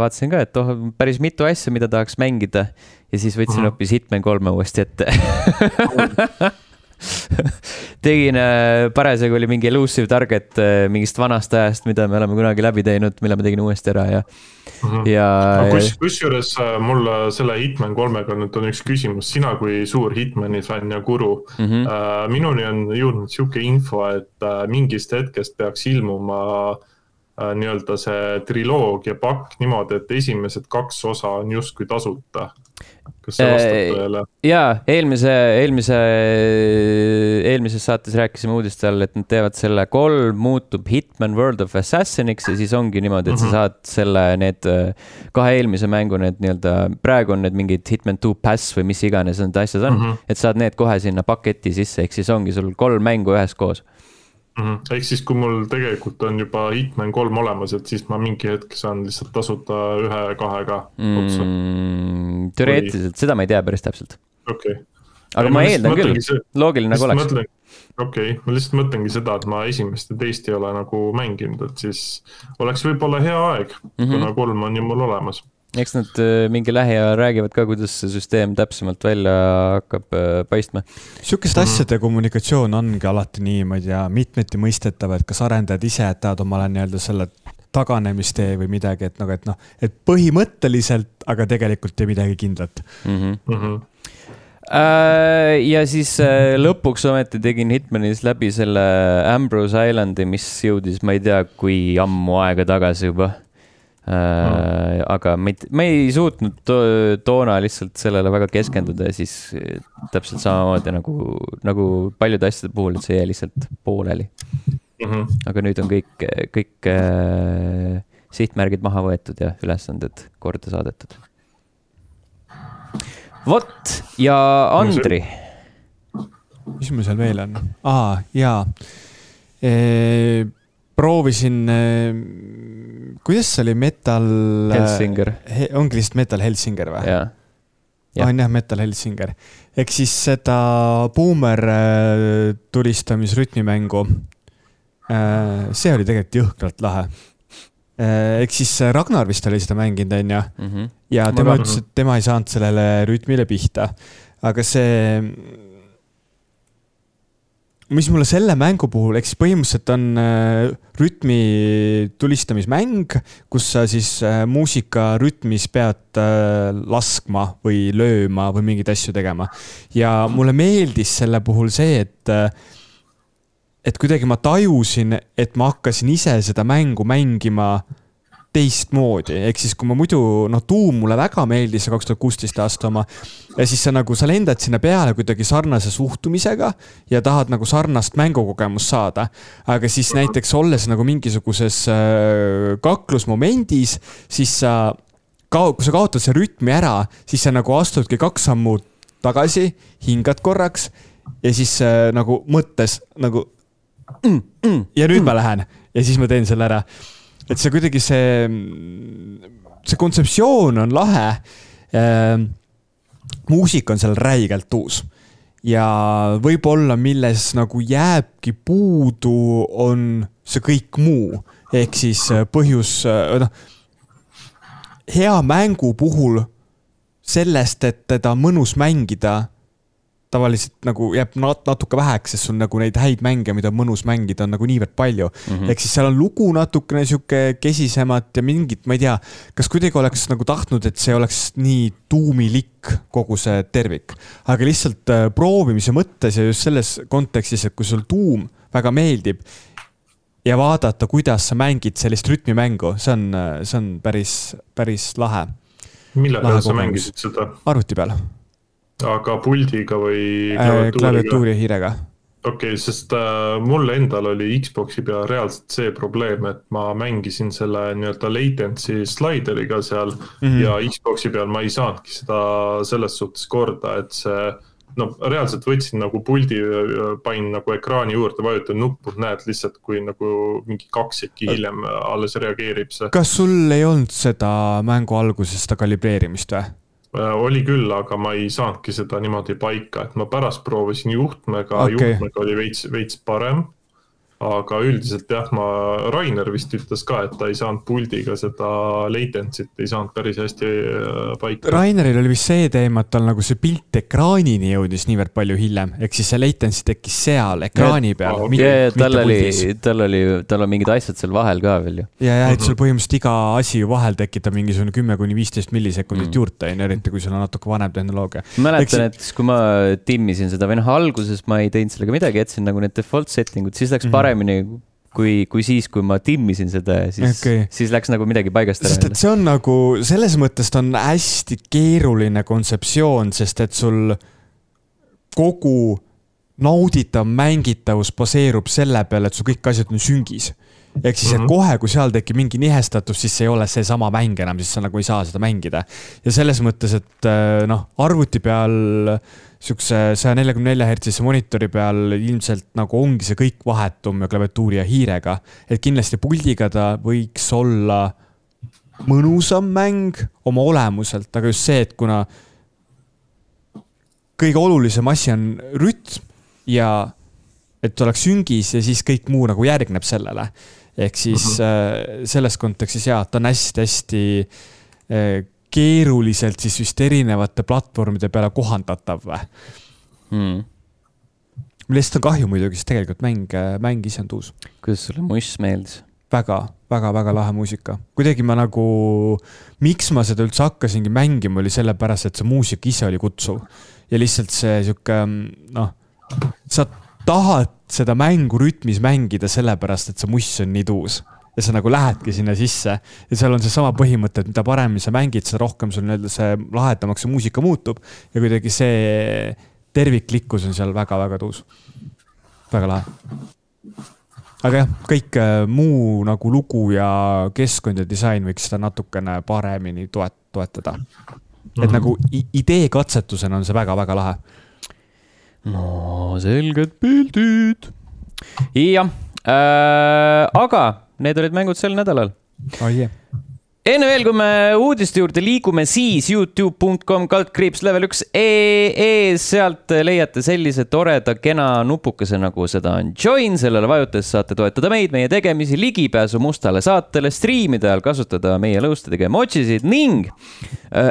vaatasin ka, et oh, päris mitu asja, mida tahaks mängida ja siis võtsin uh -huh. hoopis Hitman kolme uuesti ette tegin, äh, parasjagu oli mingi elusive target äh, mingist vanast ajast, mida me oleme kunagi läbi teinud, mille ma tegin uuesti ära ja mm, -hmm. ja no,. kus, kusjuures äh, mul selle Hitman kolmega nüüd on üks küsimus, sina kui suur Hitmani fänn ja guru mm. -hmm. Minuni on jõudnud sihuke info, et mingist hetkest peaks ilmuma äh, nii-öelda see triloogia pakk niimoodi, et esimesed kaks osa on justkui tasuta kas see vastab äh, tõele? jaa, eelmise, eelmise, eelmises saates rääkisime uudiste all, et nad teevad selle, kolm muutub Hitman World of Assassiniks ja siis ongi niimoodi, et sa mhm. saad selle, need äh, kahe eelmise mängu need nii-öelda, praegu on need mingid Hitman two pass või mis iganes need asjad on mm, -hmm. et saad need kohe sinna paketi sisse, ehk siis ongi sul kolm mängu üheskoos mm -hmm.. ehk siis, kui mul tegelikult on juba Hitman kolm olemas, et siis ma mingi hetk saan lihtsalt tasuta ühe-kahega otsa mm,? teoreetiliselt Või..., seda ma ei tea päris täpselt. okei okay.. aga ja ma, ma eeldan küll, loogiline nagu oleks. okei okay., ma lihtsalt mõtlengi seda, et ma esimest ja teist ei ole nagu mänginud, et siis oleks võib-olla hea aeg mm, -hmm. kuna kolm on ju mul olemas eks nad äh, mingi lähiajal räägivad ka, kuidas see süsteem täpsemalt välja hakkab äh, paistma. sihukeste mm asjade kommunikatsioon ongi alati nii, ma ei tea, mitmeti mõistetav, et kas arendajad ise jätavad omale nii-öelda selle taganemistee või midagi, et nagu, et noh, et põhimõtteliselt, aga tegelikult ei midagi kindlat mm. -hmm. Mm -hmm ja siis lõpuks ometi tegin Hitmanis läbi selle Ambrose Islandi, mis jõudis, ma ei tea, kui ammu aega tagasi juba Äh, aga ma ei, ma ei suutnud to toona lihtsalt sellele väga keskenduda ja siis äh, täpselt samamoodi nagu, nagu paljude asjade puhul, et see jäi lihtsalt pooleli mm. -hmm. aga nüüd on kõik, kõik äh, sihtmärgid maha võetud ja ülesanded korda saadetud. vot ja Andri. mis mul seal veel on? aa, jaa e proovisin, eh, kuidas see oli, Metal. Eh, Helsinger. ongi lihtsalt Metal Helsinger või? jah. on jah, Metal Helsinger. ehk siis seda buumer eh, tulistamisrütmimängu. see oli tegelikult jõhkralt lahe. ehk siis Ragnar vist oli seda mänginud, on ju. Mhm. ja tema ütles, et tema ei saanud sellele rütmile pihta. aga see mis mulle selle mängu puhul, ehk siis põhimõtteliselt on äh, rütmi tulistamismäng, kus sa siis äh, muusika rütmis pead äh, laskma või lööma või mingeid asju tegema. ja mulle meeldis selle puhul see, et et kuidagi ma tajusin, et ma hakkasin ise seda mängu mängima teistmoodi, ehk siis kui ma muidu, noh, tuum mulle väga meeldis, see kaks tuhat kuusteist aasta oma. ja siis sa nagu, sa lendad sinna peale kuidagi sarnase suhtumisega ja tahad nagu sarnast mängukogemust saada. aga siis näiteks olles nagu mingisuguses äh, kaklusmomendis, siis sa kao-, kui sa kaotad selle rütmi ära, siis sa nagu astudki kaks sammu tagasi, hingad korraks ja siis äh, nagu mõttes nagu mm, mm, ja nüüd mm. ma lähen ja siis ma teen selle ära et see kuidagi see, see kontseptsioon on lahe äh,. muusika on seal räigelt uus ja võib-olla, milles nagu jääbki puudu, on see kõik muu, ehk siis äh, põhjus, äh, noh, hea mängu puhul sellest, et teda mõnus mängida tavaliselt nagu jääb nat natuke väheks, sest sul nagu neid häid mänge, mida on mõnus mängida, on nagu niivõrd palju mm -hmm.. ehk siis seal on lugu natukene sihuke kesisemat ja mingit, ma ei tea, kas kuidagi oleks nagu tahtnud, et see oleks nii tuumilik, kogu see tervik. aga lihtsalt äh, proovimise mõttes ja just selles kontekstis, et kui sul tuum väga meeldib ja vaadata, kuidas sa mängid sellist rütmimängu, see on, äh, see on päris, päris lahe. mille peal sa mängisid seda? arvuti peal aga puldiga või äh, klaviatuuri ja hiirega? okei okay,, sest äh, mul endal oli Xbox'i peal reaalselt see probleem, et ma mängisin selle nii-öelda latency slaideriga seal mm -hmm. ja Xbox'i peal ma ei saanudki seda selles suhtes korda, et see no reaalselt võtsin nagu puldi, panin nagu ekraani juurde, vajutan nuppu, näed lihtsalt, kui nagu mingi kaksiki hiljem alles reageerib see. kas sul ei olnud seda mängu alguses seda kalibreerimist või? Äh, oli küll, aga ma ei saanudki seda niimoodi paika, et ma pärast proovisin juhtmega okay., juhtmega oli veits, veits parem aga üldiselt jah, ma, Rainer vist ütles ka, et ta ei saanud puldiga seda latency't ei saanud päris hästi äh, paika. Raineril oli vist see teema, et tal nagu see pilt ekraanini jõudis niivõrd palju hiljem, ehk siis see latency tekkis seal ekraani peal. ja, ja tal oli, tal oli, tal on mingid asjad seal vahel ka veel ju. ja, ja et sul põhimõtteliselt iga asi ju vahel tekitab mingisugune kümme kuni viisteist millisekundit mm. juurde, on ju, eriti kui sul on natuke vanem tehnoloogia. mäletan, et kui ma timmisin seda või noh, alguses ma ei teinud sellega midagi, jätsin nagu need default setting ud, siis läks mm -hmm paremini kui, kui siis, kui ma timmisin seda ja siis okay., siis läks nagu midagi paigast ära. sest et see on nagu, selles mõttes ta on hästi keeruline kontseptsioon, sest et sul kogu nauditav mängitavus baseerub selle peale, et su kõik asjad on süngis. Ehk siis, et mhm. kohe, kui seal tekib mingi nihestatus, siis ei ole seesama mäng enam, siis sa nagu ei saa seda mängida. ja selles mõttes, et noh, arvuti peal sihukese saja neljakümne nelja hertsise monitori peal ilmselt nagu ongi see kõik vahetum ja klaviatuuri ja hiirega. et kindlasti puldiga ta võiks olla mõnusam mäng oma olemuselt, aga just see, et kuna kõige olulisem asi on rütm ja et oleks süngis ja siis kõik muu nagu järgneb sellele. Ehk siis mm -hmm. selles kontekstis jaa, ta on hästi-hästi äh, keeruliselt siis vist erinevate platvormide peale kohandatav hmm.? millest on kahju muidugi, sest tegelikult mäng, mäng ise on tuus. kuidas sulle Muss meeldis? väga, väga, väga lahe muusika. kuidagi ma nagu, miks ma seda üldse hakkasingi mängima, oli sellepärast, et see muusika ise oli kutsuv. ja lihtsalt see sihuke noh, sa tahad seda mängu rütmis mängida sellepärast, et see muss on nii tuus ja sa nagu lähedki sinna sisse. ja seal on seesama põhimõte, et mida paremini sa mängid, seda rohkem sul nii-öelda see lahedamaks see muusika muutub. ja kuidagi see terviklikkus on seal väga-väga tuus. väga lahe. aga jah, kõik äh, muu nagu lugu ja keskkond ja disain võiks seda natukene paremini toet-, toetada. et mm -hmm. nagu ideekatsetusena on see väga-väga lahe. No selged pildid. jah äh,, aga need olid mängud sel nädalal oh,. Yeah. Enne veel, kui me uudiste juurde liigume, siis Youtube.com kaldkriips level üks ee, sealt leiate sellise toreda kena nupukese, nagu seda on join, sellele vajutades saate toetada meid, meie tegemisi, ligipääsu mustale saatele, striimide ajal kasutada meie lõustadega emojisid ning äh,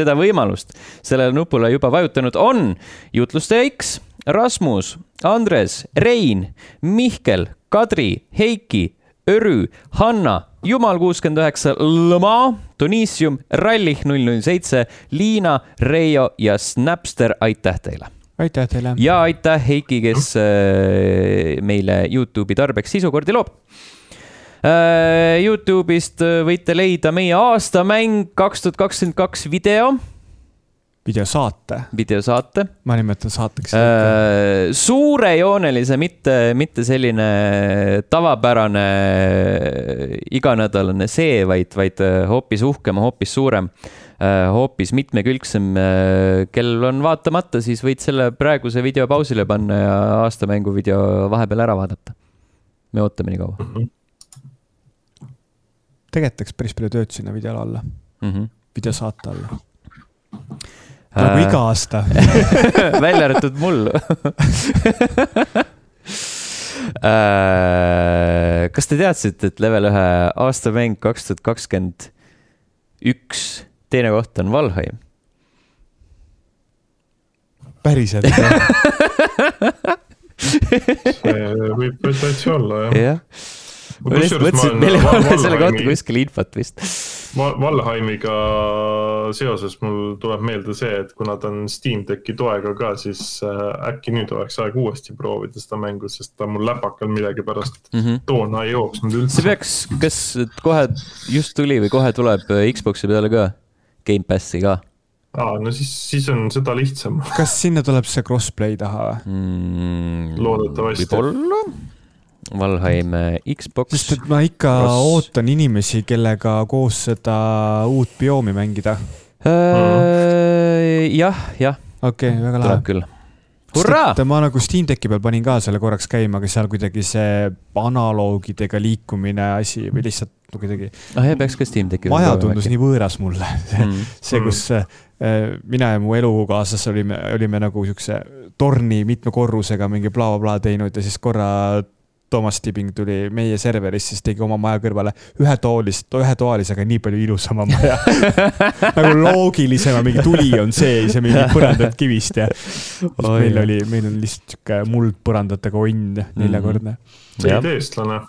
seda võimalust sellele nupule juba vajutanud on jutlustaja X, Rasmus, Andres, Rein, Mihkel, Kadri, Heiki Örü, Hanna, Jumal kuuskümmend üheksa, Lõma, Donissium, Rallih null null seitse, Liina, Reio ja Snapster, aitäh teile! aitäh teile! ja aitäh Heiki, kes äh, meile Youtube'i tarbeks sisukordi loob äh,. Youtube'ist võite leida meie aastamäng kaks tuhat kakskümmend kaks video videosaate. videosaate. ma nimetan saateks äh,. suurejoonelise, mitte, mitte selline tavapärane iganädalane see, vaid, vaid äh, hoopis uhkem, hoopis suurem äh,, hoopis mitmekülgsem äh,. kel on vaatamata, siis võid selle praeguse video pausile panna ja aastamängu video vahepeal ära vaadata. me ootame nii kaua mm. -hmm. tegelikult läks päris palju tööd sinna videole alla mm, -hmm. videosaate alla nagu äh. iga aasta. Välja arvatud mul. Äh, kas te teadsite, et level ühe aastamäng kaks tuhat kakskümmend üks teine koht on Valheim? päriselt? See võib täitsa olla, jah. Ja ma lihtsalt mõtlesin, et meil ei ole selle kohta kuskil infot vist. Val- Valheimiga seoses mul tuleb meelde see, et kuna ta on Steam Decki toega ka, siis äh, äkki nüüd oleks aeg uuesti proovida seda mängu, sest ta mul läpakal millegipärast toona ei jooksnud Mhm. see üldse. peaks, kas kohe just tuli või kohe tuleb äh, Xbox'i peale ka, Gamepassi ka aa, no siis, siis on seda lihtsam. kas sinna tuleb see crossplay taha või? mm,? Loodetavasti. võib-olla. Valheim Xbox. sest et ma ikka Cross- ootan inimesi, kellega koos seda uut bioomi mängida. Äh, jah, jah, okei okay,, väga lahe tuleb. küll. hurraa! ma nagu Steam Decki peal panin ka selle korraks käima, aga seal kuidagi see analoogidega liikumine asi või lihtsalt no kuidagi, ah jah, peaks ka Steam Decki. maja tundus nii võõras mulle. mm.. see, kus äh, mina ja mu elukaaslas olime, olime nagu siukse torni mitme korrusega mingi blablabla teinud ja siis korra Toomas Tipping tuli meie serverist, siis tegi oma maja kõrvale ühetoalist, ühetoalisega nii palju ilusama maja. nagu loogilisema, mingi tuli on sees ja mingi põrandad kivist ja meil oli, meil on lihtsalt sihuke muldpõrandatega onn neljakordne. jah, olid eestlane.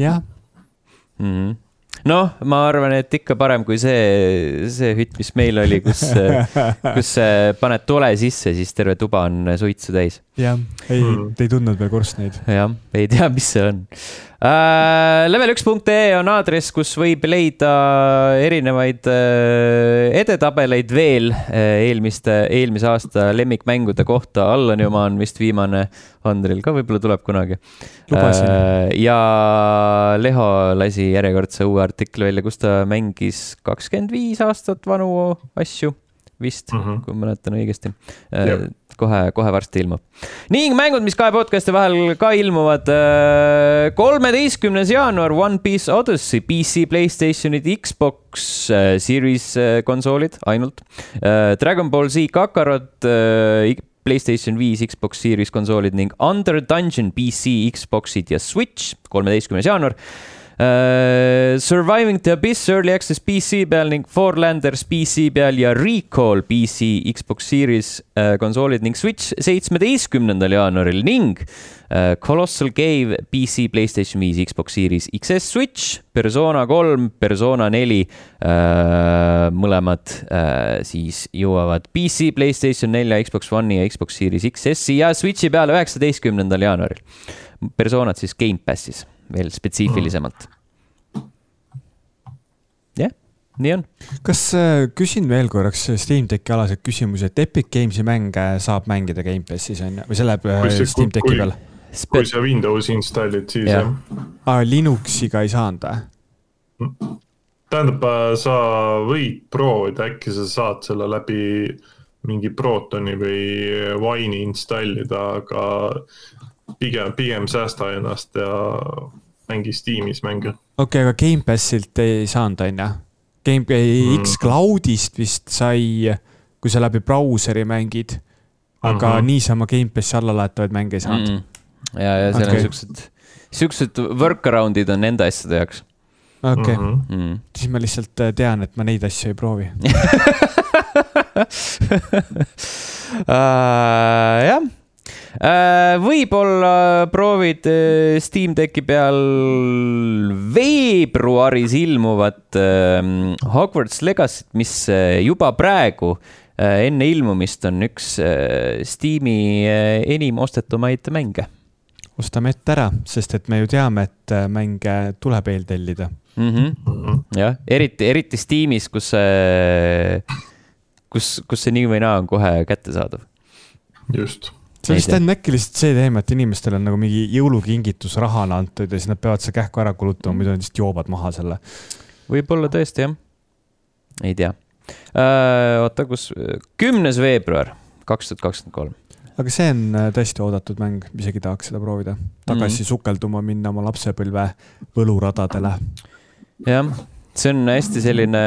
jah, Mhm. noh, ma arvan, et ikka parem kui see, see hütt, mis meil oli, kus, kus äh, paned tule sisse, siis terve tuba on suitsu täis. jah, ei Mm., te ei tundnud veel korstneid. jah, ei tea, mis see on. Level1.ee on aadress, kus võib leida erinevaid äh, edetabeleid veel äh, eelmiste, eelmise aasta lemmikmängude kohta. Allani oma on vist viimane, Andril ka võib-olla tuleb kunagi. Ja Leho lasi järjekordse uue artikli välja, kus ta mängis kakskümmend viis aastat vanu asju vist mm. -hmm. kui ma mäletan õigesti Jah. kohe, kohe varsti ilmub. ning mängud, mis kahe podcast'i vahel ka ilmuvad. kolmeteistkümnes jaanuar One Piece Odyssey, PC, Playstationid, Xbox äh, Series äh, konsoolid ainult. Dragon Ball Z Kakarot, Playstation viis, Xbox Series konsoolid ning Under Dungeon PC, Xboxid ja Switch, kolmeteistkümnes jaanuar. Uh, Surviving the Abyss Early Access PC peal ning Forlanders PC peal ja Recall PC, Xbox Series uh, konsoolid ning Switch seitsmeteistkümnendal jaanuaril ning uh, Colossal Cave PC, Playstation viis, Xbox Series XS Switch, Persona kolm, Persona neli uh,, mõlemad uh, siis jõuavad PC, Playstation nelja, Xbox One'i ja Xbox Series XS-i ja Switchi peale üheksateistkümnendal jaanuaril. Personad siis Gamepassis veel spetsiifilisemalt. jah, nii on. kas äh, küsin veel korraks Steam Decki alaseid küsimusi, et Epic Games'i mänge saab mängida Gamepassis on ju, või see läheb äh, see- Steam Decki kui- peal? kui sa Windowsi installid, siis Jah. jah aa, Linuxiga ei saanud või? tähendab, sa võid proovida, äkki sa saad selle läbi mingi Protoni või Wine'i installida, aga pigem, pigem säästa ennast ja mängi Steamis mänge. okei okay,, aga Gamepassilt ei saanud, on ju? Game, Mm. X-Cloudist vist sai, kui sa läbi brauseri mängid. aga Mhm. niisama Gamepassi alla laetavaid mänge ei saanud Mm -mm. ja, ja seal Okei. on siuksed, siuksed workaround'id on nende asjade jaoks okei okay., Mhm. mm.. siis ma lihtsalt äh, tean, et ma neid asju ei proovi. Uh, jah võib-olla proovid uh, Steam Decki peal veebruaris ilmuvat uh, Hogwarts Legacy't, mis uh, juba praegu enne ilmumist on üks Steam'i enim ostetumaid mänge ostame ette ära, sest et me ju teame, et äh, mänge tuleb eeltellida. mm. -hmm. jah, eriti, eriti Steamis, kus see, kus, kus see nii või naa on kohe kättesaadav. just. See vist on äkki lihtsalt see teema, et inimestele on nagu mingi jõulukingitus rahana antud ja siis nad peavad selle kähku ära kulutama, muidu nad lihtsalt joovad maha selle. võib-olla tõesti jah, ei tea uh,. oota, kus, kümnes veebruar kaks tuhat kakskümmend kolm. aga see on äh, tõesti oodatud mäng, isegi tahaks seda proovida. tagasi mm. -hmm. sukelduma, minna oma lapsepõlve võluradadele. jah, see on hästi selline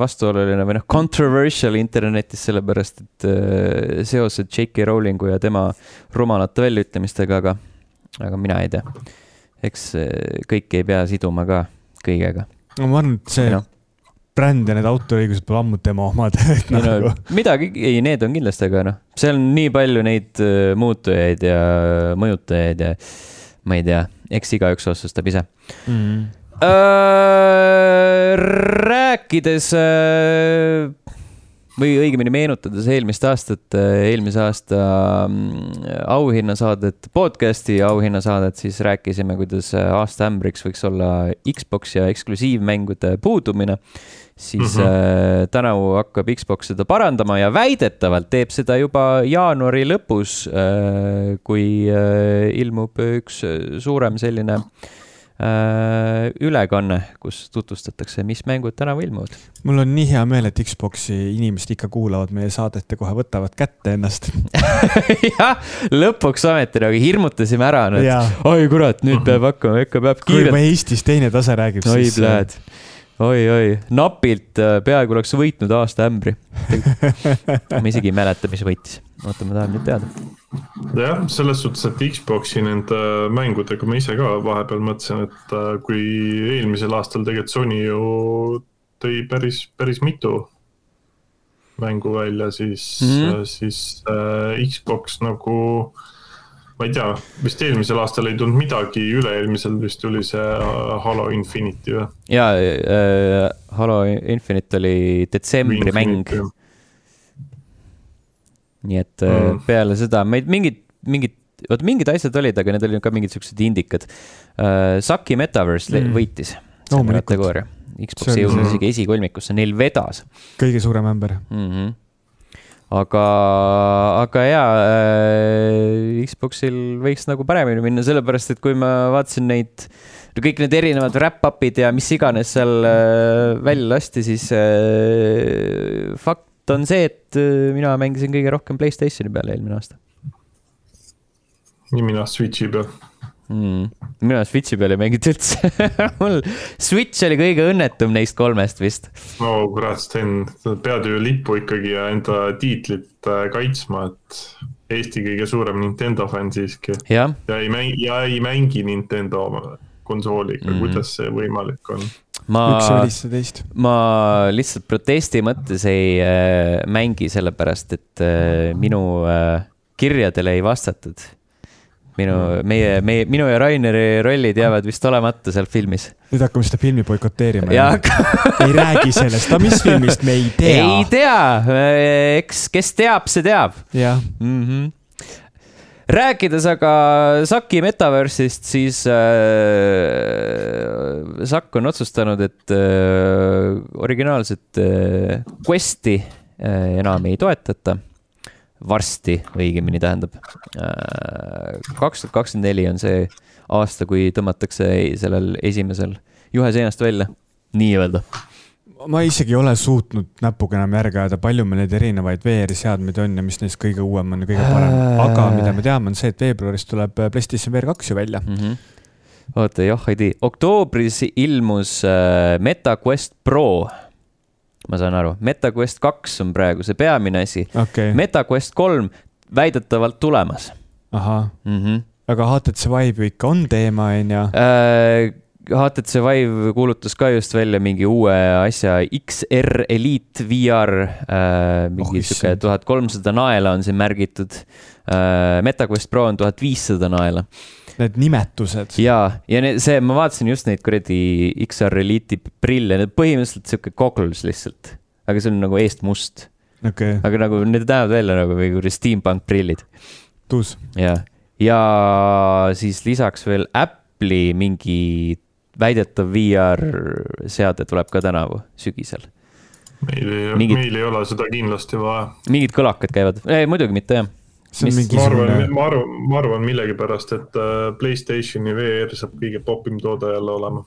vastuoluline või noh, controversial internetis, sellepärast et uh, seosed J.K. Rowlingu ja tema rumalate väljaütlemistega, aga, aga mina ei tea. eks uh, kõike ei pea siduma ka kõigega. no ma arvan, et see Noh. bränd ja need autoriõigused pole ammu tema omad et ei no nagu midagi, ei, need on kindlasti, aga noh, seal on nii palju neid äh, muutujaid ja mõjutajaid ja ma ei tea, eks igaüks otsustab ise. mm.. Rääkides äh, või õigemini meenutades eelmist aastat, eelmise aasta mm, auhinnasaadet, podcast'i auhinnasaadet, siis rääkisime, kuidas aasta ämbriks võiks olla Xbox ja eksklusiivmängude puudumine. siis mm. -hmm. tänavu hakkab Xbox seda parandama ja väidetavalt teeb seda juba jaanuari lõpus, kui äh, ilmub üks suurem selline äh, ülekanne, kus tutvustatakse, mis mängud tänavu ilmuvad. mul on nii hea meel, et Xbox'i inimesed ikka kuulavad meie saadet ja kohe võtavad kätte ennast. jah, lõpuks ometi nagu hirmutasime ära, et oi kurat, nüüd peab hakkama, ikka peab kui juba kiirelt. Eestis teine tase räägib, oi siis. äh, pljääd, oi, oi, napilt äh, peaaegu oleks võitnud aasta ämbri. ma isegi ei mäleta, mis võitis. oota, ma tahan nüüd teada. jah, selles suhtes, et Xbox'i nende mängudega ma ise ka vahepeal mõtlesin, et äh, kui eelmisel aastal tegelikult Sony ju tõi päris, päris mitu mängu välja, siis mm. -hmm. siis äh, Xbox nagu ma ei tea, vist eelmisel aastal ei tulnud midagi, üle-eelmisel vist tuli see äh, Halo Infinity või? ja äh, Halo Infinite oli detsembri mäng, nii et mm. Mm. peale seda ma ei, mingid, mingid, vot mingid asjad olid, aga need olid ka mingid siuksed indikad uh,. Saki Metaverse mm. Mm. võitis selle Loomulikult. kategooria. Xbox on- jõudnud isegi esikolmikusse, neil vedas kõige suurem ämber. mm. -hmm. aga, aga jaa äh,, Xboxil võiks nagu paremini minna, sellepärast et kui ma vaatasin neid, kõik need erinevad wrap-up'id ja mis iganes seal äh, välja lasti, siis äh, fakt on see, et äh, mina mängisin kõige rohkem Playstationi peal eelmine aasta nii mina Switch'i peal. mm.. mina Switchi peal ei mänginud üldse mul Switch oli kõige õnnetum neist kolmest vist. no kurat, Sten, sa pead ju lippu ikkagi ja enda tiitlit äh, kaitsma, et Eesti kõige suurem Nintendo fänn siiski ja ei mängi, ja ei mängi Nintendo konsooliga mm. -hmm. kuidas see võimalik on? ma ma lihtsalt protesti mõttes ei äh, mängi, sellepärast et äh, minu äh, kirjadele ei vastatud. minu, meie, meie, minu ja Raineri rollid jäävad vist olemata seal filmis. nüüd hakkame seda filmi boikoteerima. ja ei räägi sellest, aga mis filmist me ei tea ei. tea, eks, kes teab, see teab jah, mm. -hmm. rääkides aga Saki Metaverse'ist, siis äh, Sakk on otsustanud, et äh, originaalset äh, Questi äh, enam ei toetata. Varsti õigemini tähendab. kaks tuhat kakskümmend neli on see aasta, kui tõmmatakse sellel esimesel juhe seinast välja, nii-öelda. ma isegi ei ole suutnud näpuga enam järge ajada, palju meil neid erinevaid VR-seadmeid on ja mis neist kõige uuem on ja kõige parem. aga mida me teame, on see, et veebruaris tuleb PlayStation VR kaks ju välja. mm. -hmm. oota, jah, ei tea, oktoobris ilmus äh, MetaQuest Pro. Ma saan aru, MetaQuest kaks on praegu see peamine asi, okay., MetaQuest kolm väidetavalt tulemas ahah, mm. -hmm. aga HTC Vive ju ikka on teema, onju. Äh, HTC Vive kuulutas ka just välja mingi uue asja, XR Elite VR äh,, mingi Oh, sihuke tuhat kolmsada naela on siin märgitud äh,. MetaQuest Pro on tuhat viissada naela Need nimetused. ja, ja need, see, ma vaatasin just neid kuradi XR Elite'i prille, need põhimõtteliselt sihuke goggles lihtsalt, aga see on nagu eest must, okei okay., aga nagu need näevad välja nagu mingi kuradi steampunk prillid tuus. ja, ja siis lisaks veel Apple'i mingi väidetav VR seade tuleb ka tänavu sügisel. meil ei Mingid- meil ei ole seda kindlasti vaja. mingid kõlakad käivad, muidugi mitte jah. Mis- ma arvan mingisugune,, ma arvan, ma arvan millegipärast, et äh, Playstationi VR saab kõige popim toode jälle olema.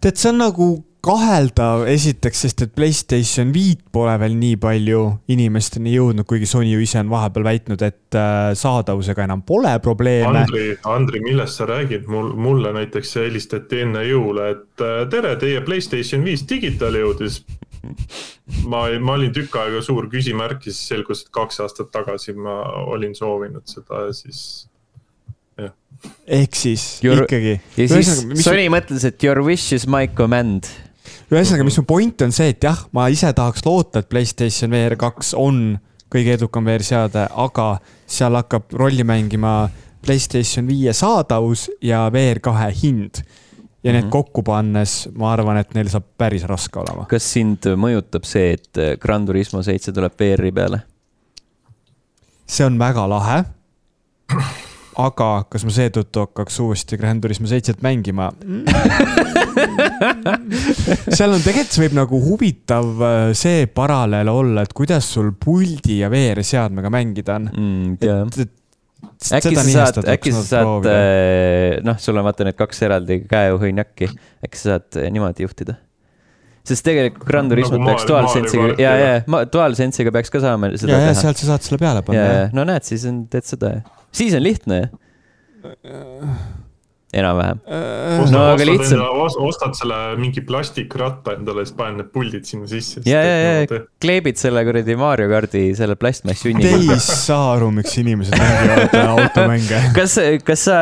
tead, see on nagu kaheldav esiteks, sest et Playstation viit pole veel nii palju inimesteni jõudnud, kuigi Sony ju ise on vahepeal väitnud, et äh, saadavusega enam pole probleeme. Andri, Andri, millest sa räägid, mul, mulle näiteks helistati enne jõule, et äh, tere, teie Playstation viis digitaal jõudis. ma, ma olin tükk aega suur küsimärk ja siis selgus, et kaks aastat tagasi ma olin soovinud seda ja siis ehk siis Your- ikkagi. ja siis Sony mõtles, et your wish is my command. ühesõnaga, mis mu point on see, et jah, ma ise tahaks loota, et Playstation VR kaks on kõige edukam VR-seade, aga seal hakkab rolli mängima Playstation viie saadavus ja VR kahe hind. Ja need mm -hmm. kokku pannes, ma arvan, et neil saab päris raske olema. kas sind mõjutab see, et Gran Turismo seitse tuleb VR-i peale? see on väga lahe aga kas ma seetõttu hakkaks uuesti Grand Turismo seitset mängima seal on tegelikult, see võib nagu huvitav äh, see paralleel olla, et kuidas sul puldi ja VR seadmega mängida on mm,. et, et äkki sa saad, äkki sa saad, äh, noh, sul on vaata need kaks eraldi käeõhõnjakki, äkki sa saad niimoodi juhtida? sest tegelikult Gran Turismot nagu peaks DualSense'iga, ja, ja DualSense'iga peaks ka saama seda ja, teha. sealt sa saad selle peale panna. no näed, siis on, teed seda, siis on lihtne enam-vähem uh,. no aga lihtsalt. ostad selle mingi plastikratta endale, siis paned need puldid sinna sisse. ja, ja, ja kleebid selle kuradi Mario kardi selle plastmassjunniga. Te ei saa aru, miks inimesed mängivad automänge. kas, kas sa,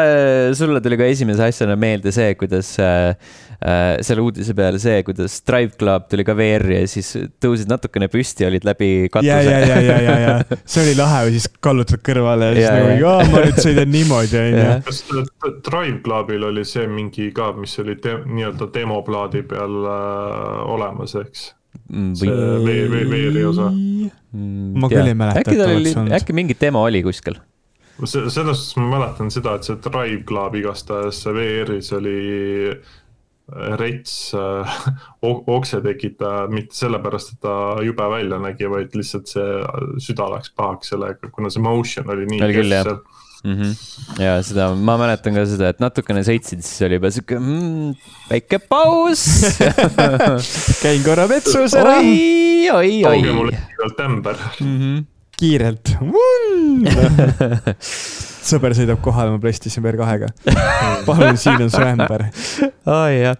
sulle tuli ka esimese asjana meelde see, kuidas äh, Äh, selle uudise peale see, kuidas Drive Club tuli ka VR-i ja siis tõusid natukene püsti, olid läbi katuse. ja, ja, ja, ja, ja, ja see oli lahe või siis kallutad kõrvale ja siis ja, nagu, aa, ma nüüd sõidan niimoodi, onju. kas Drive Clubil oli see mingi ka, mis oli te, nii-öelda demoplaadi peal äh, olemas, eks? Mm, see VR-i osa. Mm, ma küll ei mäleta, et oleks olnud. äkki mingi demo oli kuskil? selles suhtes ma mäletan seda, et see Drive Club igastahes VR-is oli rets äh, okse tekitaja mitte sellepärast, et ta jube välja nägi, vaid lihtsalt see süda läks pahaks sellega, kuna see motion oli nii. jah mm. -hmm. ja seda, ma mäletan ka seda, et natukene sõitsid, siis oli juba sihuke mm, väike paus käin korra vetsus ära. oi, oi, oi. tooge mulle kiirelt ämber mm. -hmm. kiirelt sõber sõidab kohale oma PlayStation VR kahega. palun, siin on su ämber. oi jah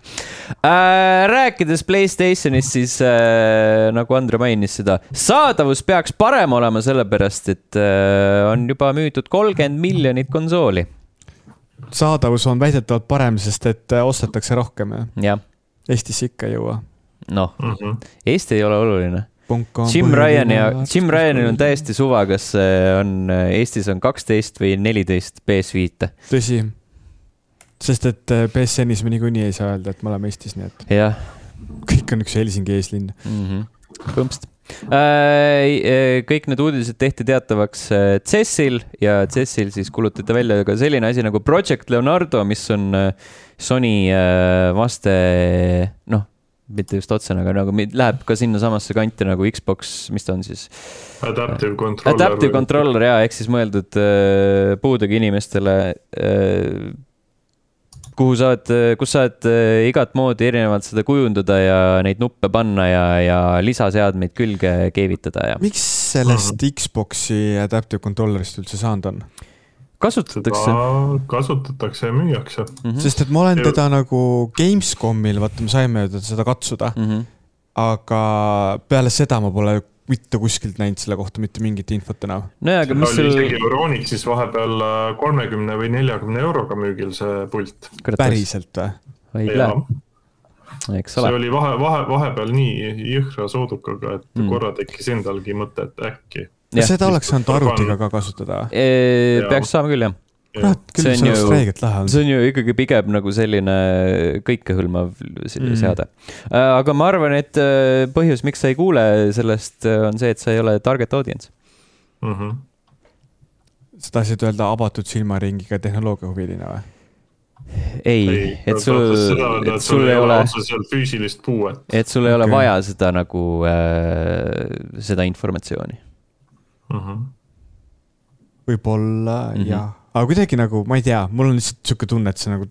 äh,. rääkides Playstationist, siis äh, nagu Andre mainis seda, saadavus peaks parem olema, sellepärast et äh, on juba müüdud kolmkümmend miljonit konsooli. saadavus on väidetavalt parem, sest et äh, ostetakse rohkem jah ja.? Eestisse ikka ei jõua. noh mm -hmm., Eesti ei ole oluline Jim Ryan ja, Jim Ryanil on täiesti suva, kas on, Eestis on kaksteist või neliteist PS5-e. tõsi, sest et äh, me niikuinii ei saa öelda, et me oleme Eestis, nii et. kõik on üks Helsingi eeslinn mm. -hmm. põmpsst äh, kõik need uudised tehti teatavaks äh, CES-il ja CES-il siis kuulutati välja ka selline asi nagu Project Leonardo, mis on Sony vaste, noh mitte just otsene, aga nagu läheb ka sinnasamasse kanti nagu Xbox, mis ta on siis? Adaptive controller. Adaptive controller jaa, ehk siis mõeldud äh, puudega inimestele äh,, kuhu saad, kus saad äh, igat moodi erinevalt seda kujundada ja neid nuppe panna ja, ja lisaseadmeid külge keevitada ja. miks sellest. Xbox'i Adaptive controller'ist üldse saanud on? Kasutatakse. kasutatakse ja müüakse mm. -hmm. sest et ma olen teda nagu Gamescomil, vaata, me saime teda katsuda mm. -hmm. aga peale seda ma pole mitte kuskilt näinud selle kohta mitte mingit infot enam. nojah, aga mis sul. isegi Euronixis vahepeal äh, kolmekümne või neljakümne euroga müügil see pult. päriselt või? õige eks ole. see oli vahe, vahe, vahepeal nii jõhkra soodukaga, et mm. korra tekkis endalgi mõte, et äkki kas seda oleks saanud arvutiga ka kasutada? peaks saama küll, jah kurat, küll see oleks räigelt lahe olnud. see on ju ikkagi pigem nagu selline kõikehõlmav mm. seade. Äh, aga ma arvan, et äh, põhjus, miks sa ei kuule sellest, äh, on see, et sa ei ole target audience mm. -hmm. sa tahtsid öelda avatud silmaringiga tehnoloogiahuviline või? ei, ei, et sul, et sul ei ole. füüsilist puuet. et sul ei okay. ole vaja seda nagu äh,, seda informatsiooni mm -hmm.. võib-olla mm -hmm. jah, aga kuidagi nagu, ma ei tea, mul on lihtsalt sihuke tunne, et see nagu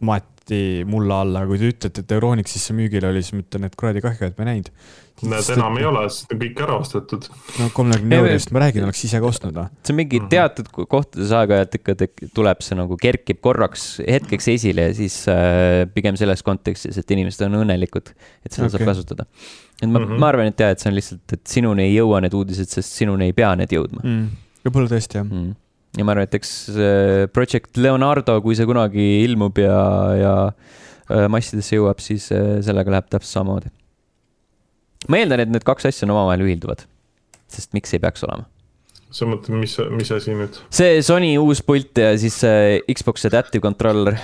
maeti mulla alla, kui te ütlete, et Euronixisse müügil oli, siis ma ütlen, et kuradi kahju, et ma ei näinud. näed, enam ei ole, sest on kõik ära ostetud. no kolmekümne euro eest, ma räägin, oleks ise ka ostnud või? see on mingi mhm. teatud kohtades aeg-ajalt ikka tuleb see nagu kerkib korraks hetkeks esile ja siis äh, pigem selles kontekstis, et inimesed on õnnelikud, et seda okay. saab kasutada et ma mm, -hmm. ma arvan, et jah, et see on lihtsalt, et sinuni ei jõua need uudised, sest sinuni ei pea need jõudma mm.. võib-olla tõesti, jah mm.. ja ma arvan, et eks Project Leonardo, kui see kunagi ilmub ja, ja äh, massidesse jõuab, siis äh, sellega läheb täpselt samamoodi. ma eeldan, et need kaks asja on omavahel ühilduvad, sest miks ei peaks olema. sa mõtled, mis, mis asi nüüd? see Sony uus pult ja siis Xbox Adaptive Controller,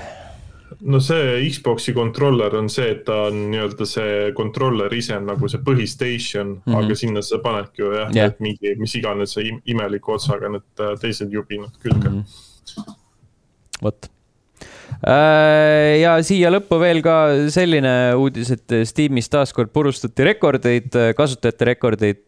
no see Xbox'i controller on see, et ta on nii-öelda see controller ise on nagu see põhistation mm. -hmm. aga sinna sa panedki ju jah yeah., mingi, mis iganes see im- imeliku otsaga need äh, teised jubinad külge mm. -hmm. vot. ja siia lõppu veel ka selline uudis, et Steamis taaskord purustati rekordeid, kasutajate rekordeid.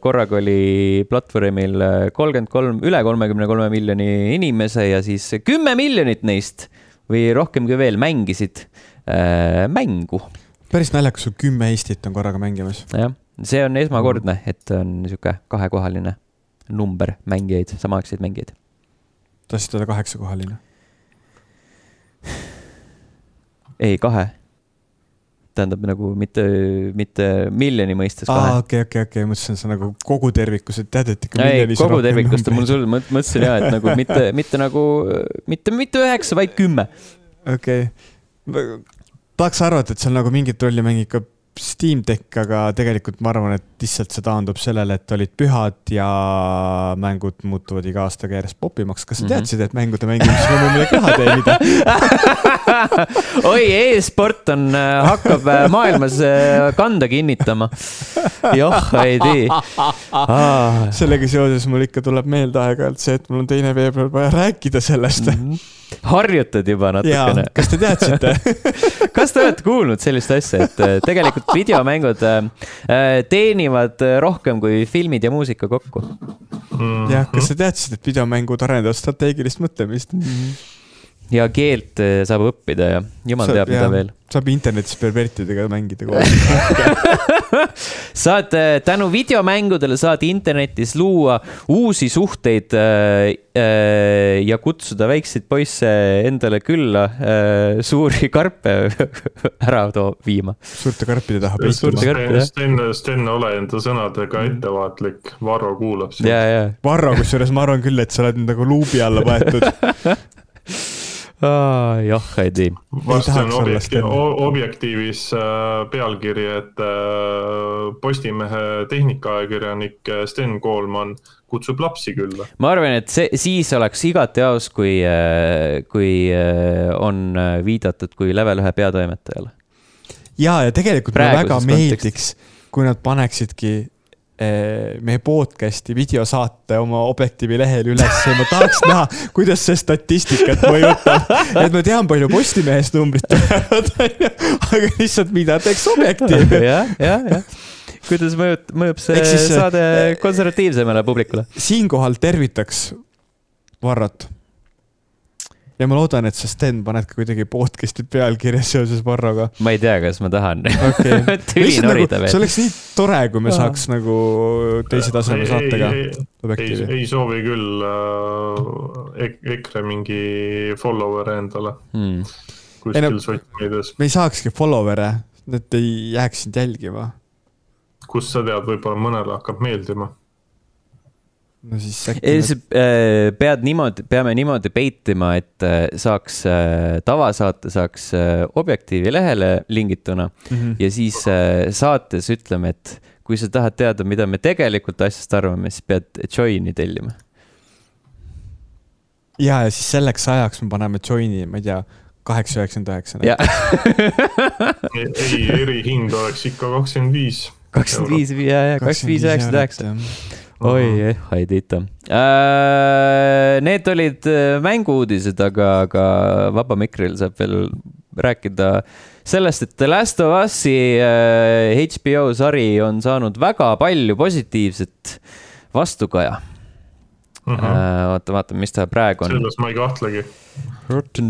korraga oli platvormil kolmkümmend kolm, üle kolmekümne kolme miljoni inimese ja siis kümme miljonit neist või rohkemgi veel mängisid äh, mängu. päris naljakas, kui kümme Eestit on korraga mängimas. jah, see on esmakordne, et on niisugune kahekohaline number mängijaid, samaaegseid mängijaid. tahtsid öelda kaheksakohaline? ei, kahe. Tähendab nagu mitte, mitte miljoni mõistes aa, okei, okei, okei, mõtlesin, et see on nagu kogu tervikus, et tead, et ikka ei, miljonis kogu tervikust mul numbreid. sul mõt- mõtlesin ja, et nagu mitte, mitte nagu, mitte, mitte üheksa, vaid kümme. okei okay.. tahaks arvata, et seal nagu mingit rolli mängib ka Steam Deck, aga tegelikult ma arvan, et lihtsalt see taandub sellele, et olid pühad ja mängud muutuvad iga aastaga järjest popimaks. kas sa Mhm. teadsid, et mängude mängimisega on võimalik raha teenida? oi, e-sport on, hakkab äh, maailmas äh, kanda kinnitama. joh, ei tea. sellega seoses mul ikka tuleb meelde aeg-ajalt see, et mul on teine veebruar vaja rääkida sellest. Harjutad juba natukene,. kas te teadsite? kas te olete kuulnud sellist asja, et äh, tegelikult videomängud äh, äh, teenivad rohkem kui filmid ja muusika kokku? Mm jah, kas te teadsite, et videomängud arendavad strateegilist mõtlemist? Ja keelt äh, saab õppida ja jumal Saab, teab, mida veel. saab internetis pervertidega mängida koos. saad äh, tänu videomängudele saad internetis luua uusi suhteid äh, äh, ja kutsuda väikseid poisse endale külla äh, suuri karpe ära too viima. suurte karpide taha Suurte peituma. Sten, Sten, ole enda sõnadega ettevaatlik, Varro kuulab sind. ja, ja. Varro, kusjuures ma arvan küll, et sa oled nagu luubi alla võetud. jah, ei tea. olla objekti- objektiivis äh, pealkiri, et äh, Postimehe tehnikaajakirjanik äh, Sten Koolman kutsub lapsi külla. ma arvan, et see, siis oleks igati aus, kui, kui on viidatud kui level ühe peatoimetajale. ja, ja tegelikult mulle väga kontekstis. meeldiks, kui nad paneksidki meie podcast'i videosaate oma Objektiivi lehel üles ja ma tahaks näha, kuidas see statistikat mõjutab. et ma tean, palju Postimehest numbrid tulevad, onju, aga lihtsalt mida teeks Objektiiv. jah, jah, jah. kuidas mõjub, mõjub see siis, saade konservatiivsemale publikule? siinkohal tervitaks Varrot. Ja ma loodan, et sa, Sten, paned ka kuidagi podcast'i pealkirja seoses Varroga. ma ei tea, kas ma tahan okei. tüli lihtsalt norida nagu, see veel. oleks nii tore, kui me saaks nagu teise taseme saatega ei, ei, soovi küll äh, ek- EKRE mingi follower'e endale Hmm. Ei no- kuskil sotsmeedias. me ei saakski follower'e, nad ei jääks sind jälgima. kust sa tead, võib-olla mõnele hakkab meeldima. No siis äkki. pead niimoodi, peame niimoodi peitima, et äh, saaks, tavasaate saaks äh, Objektiivi lehele lingituna Mhm. ja siis äh, saates ütleme, et kui sa tahad teada, mida me tegelikult asjast arvame, siis pead Joini tellima. ja, ja siis selleks ajaks me paneme join'i, ma ei tea, kaheksa, üheksakümmend üheksa. ja ei, erihind oleks ikka kakskümmend viis. kakskümmend viis, ja, ja kakskümmend viis, üheksakümmend üheksa. oi, ei teita. Need olid äh, mängu-uudised, aga, aga Vaba Mikril saab veel rääkida sellest, et The Last of Us'i äh, HBO sari on saanud väga palju positiivset vastukaja. vaata, vaatame, mis ta praegu on. selles ma ei kahtlegi.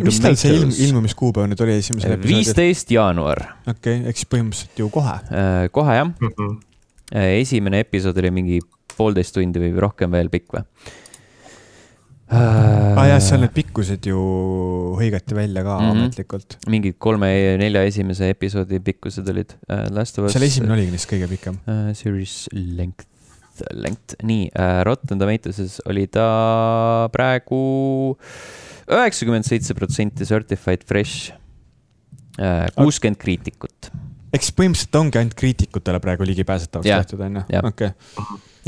mis tal see ilm, ilmumiskuupäev nüüd oli esimesel episoodil? viisteist jaanuar, okei, ehk siis põhimõtteliselt ju kohe. kohe jah. Mhm. esimene episood oli mingi poolteist tundi või rohkem veel pikk või? aa ah, jah, seal need pikkused ju hõigati välja ka mm -hmm. ametlikult. mingid kolme-nelja esimese episoodi pikkused olid uh, Last of Us. seal esimene oligi neist kõige pikem. uh,. Series length, length, nii uh,, Rotten Tomatoes'is oli ta praegu üheksakümmend seitse protsenti certified fresh kuuskümmend kriitikut eks põhimõtteliselt ongi ainult kriitikutele praegu ligipääsetavaks Jah, tehtud, on ju? okei,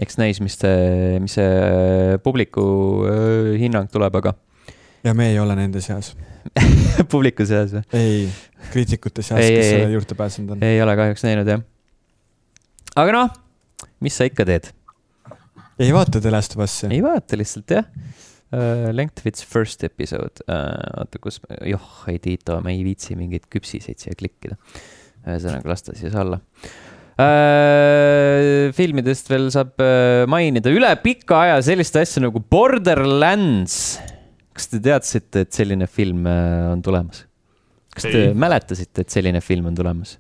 eks näis, mis see, mis see publiku öö, hinnang tuleb, aga ja me ei ole nende seas. publiku seas või? ei, kriitikute seas, kes ei, selle juurde pääsenud on. ei ole kahjuks näinud jah. aga noh, mis sa ikka teed, ei vaata The Last of Us'i? ei vaata lihtsalt jah uh,. Length of its first episode uh,, oota, kus, joh, ei Tiito, ma ei viitsi mingeid küpsiseid siia klikkida. ühesõnaga, las ta siis olla uh,. filmidest veel saab uh, mainida üle pika aja sellist asja nagu Borderlands. kas te teadsite, et selline film uh, on tulemas? kas te Ei. mäletasite, et selline film on tulemas?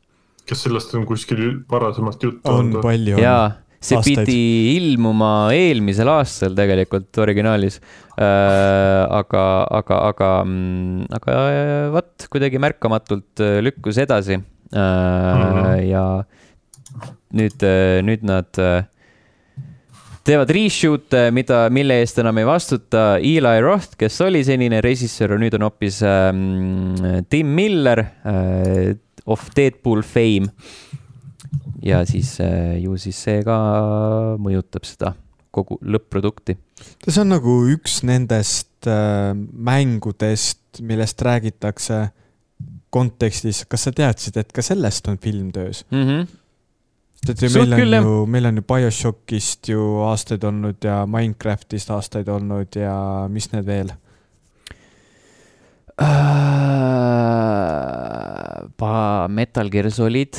kas sellest on kuskil varasemalt juttu on olnud? palju. jaa, see Aastaid. pidi ilmuma eelmisel aastal tegelikult originaalis äh,. aga, aga, aga, aga äh, vot kuidagi märkamatult äh, lükkus edasi äh, Mhm. ja nüüd, nüüd nad äh, teevad reshoot'e, mida, mille eest enam ei vastuta Eli Roth, kes oli senine režissöör, nüüd on hoopis ähm, Tim Miller äh, of Deadpool fame. ja siis äh, ju siis see ka mõjutab seda kogu lõpp-produkti. see on nagu üks nendest äh, mängudest, millest räägitakse kontekstis, kas sa teadsid, et ka sellest on film töös? Mm -hmm. et ju meil on küll, ju, meil on ju BioShockist ju aastaid olnud ja Minecraftist aastaid olnud ja mis need veel? Pa- Metal Gear Solid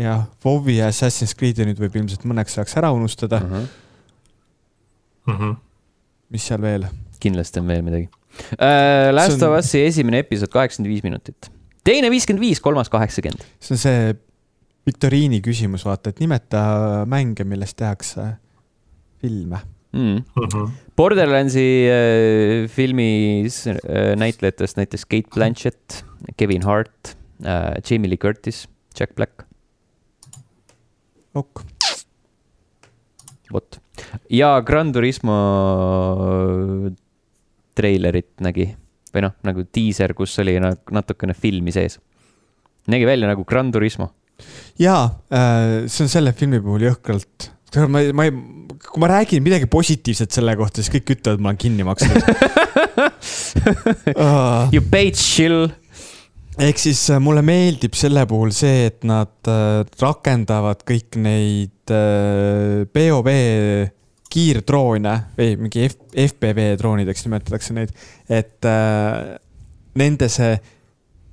jah, WoW-i ja Assassin's Creed'i nüüd võib ilmselt mõneks ajaks ära unustada uh. uh. -huh. Mhm. mis seal veel? kindlasti on veel midagi uh,. Last on- of Us'i esimene episood kaheksakümmend viis minutit, teine viiskümmend viis, kolmas kaheksakümmend. see on see viktoriini küsimus, vaata, et nimeta mänge, millest tehakse filme. Mm. Mhm. Borderlandsi äh, filmis äh, näitlejatest näiteks Kate Blanchett, Kevin Hart äh,, Jamie Lee Curtis, Jack Black, ok, vot. ja Gran Turismo treilerit nägi või noh, nagu diiser, kus oli na- natukene filmi sees. nägi välja nagu Gran Turismo. jaa, see on selle filmi puhul jõhkralt, ma ei, ma ei, kui ma räägin midagi positiivset selle kohta, siis kõik ütlevad, ma olen kinni maksnud uh. You paid chill. ehk siis äh, mulle meeldib selle puhul see, et nad äh, rakendavad kõik neid äh, POV kiirdroone või mingi F FPV droonideks nimetatakse neid, et äh, nende see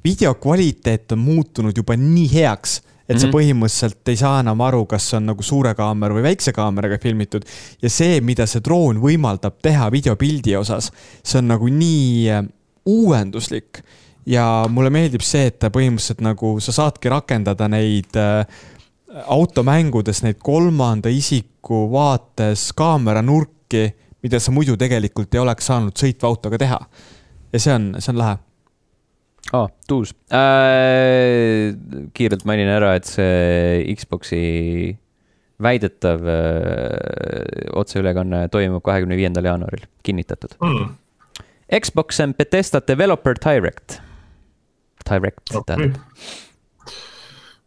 video kvaliteet on muutunud juba nii heaks, et sa Mhm. põhimõtteliselt ei saa enam aru, kas on nagu suure kaamera või väikse kaameraga filmitud. ja see, mida see droon võimaldab teha videopildi osas, see on nagu nii äh, uuenduslik ja mulle meeldib see, et ta põhimõtteliselt nagu sa saadki rakendada neid äh, automängudes neid kolmanda isiku vaates kaameranurki, mida sa muidu tegelikult ei oleks saanud sõitva autoga teha. ja see on, see on lahe. aa oh,, tuus äh,. kiirelt mainin ära, et see Xbox'i väidetav äh, otseülekanne toimub kahekümne viiendal jaanuaril, kinnitatud. Mm. Xbox and Bethesda Developer Direct. Direct okei tähendab.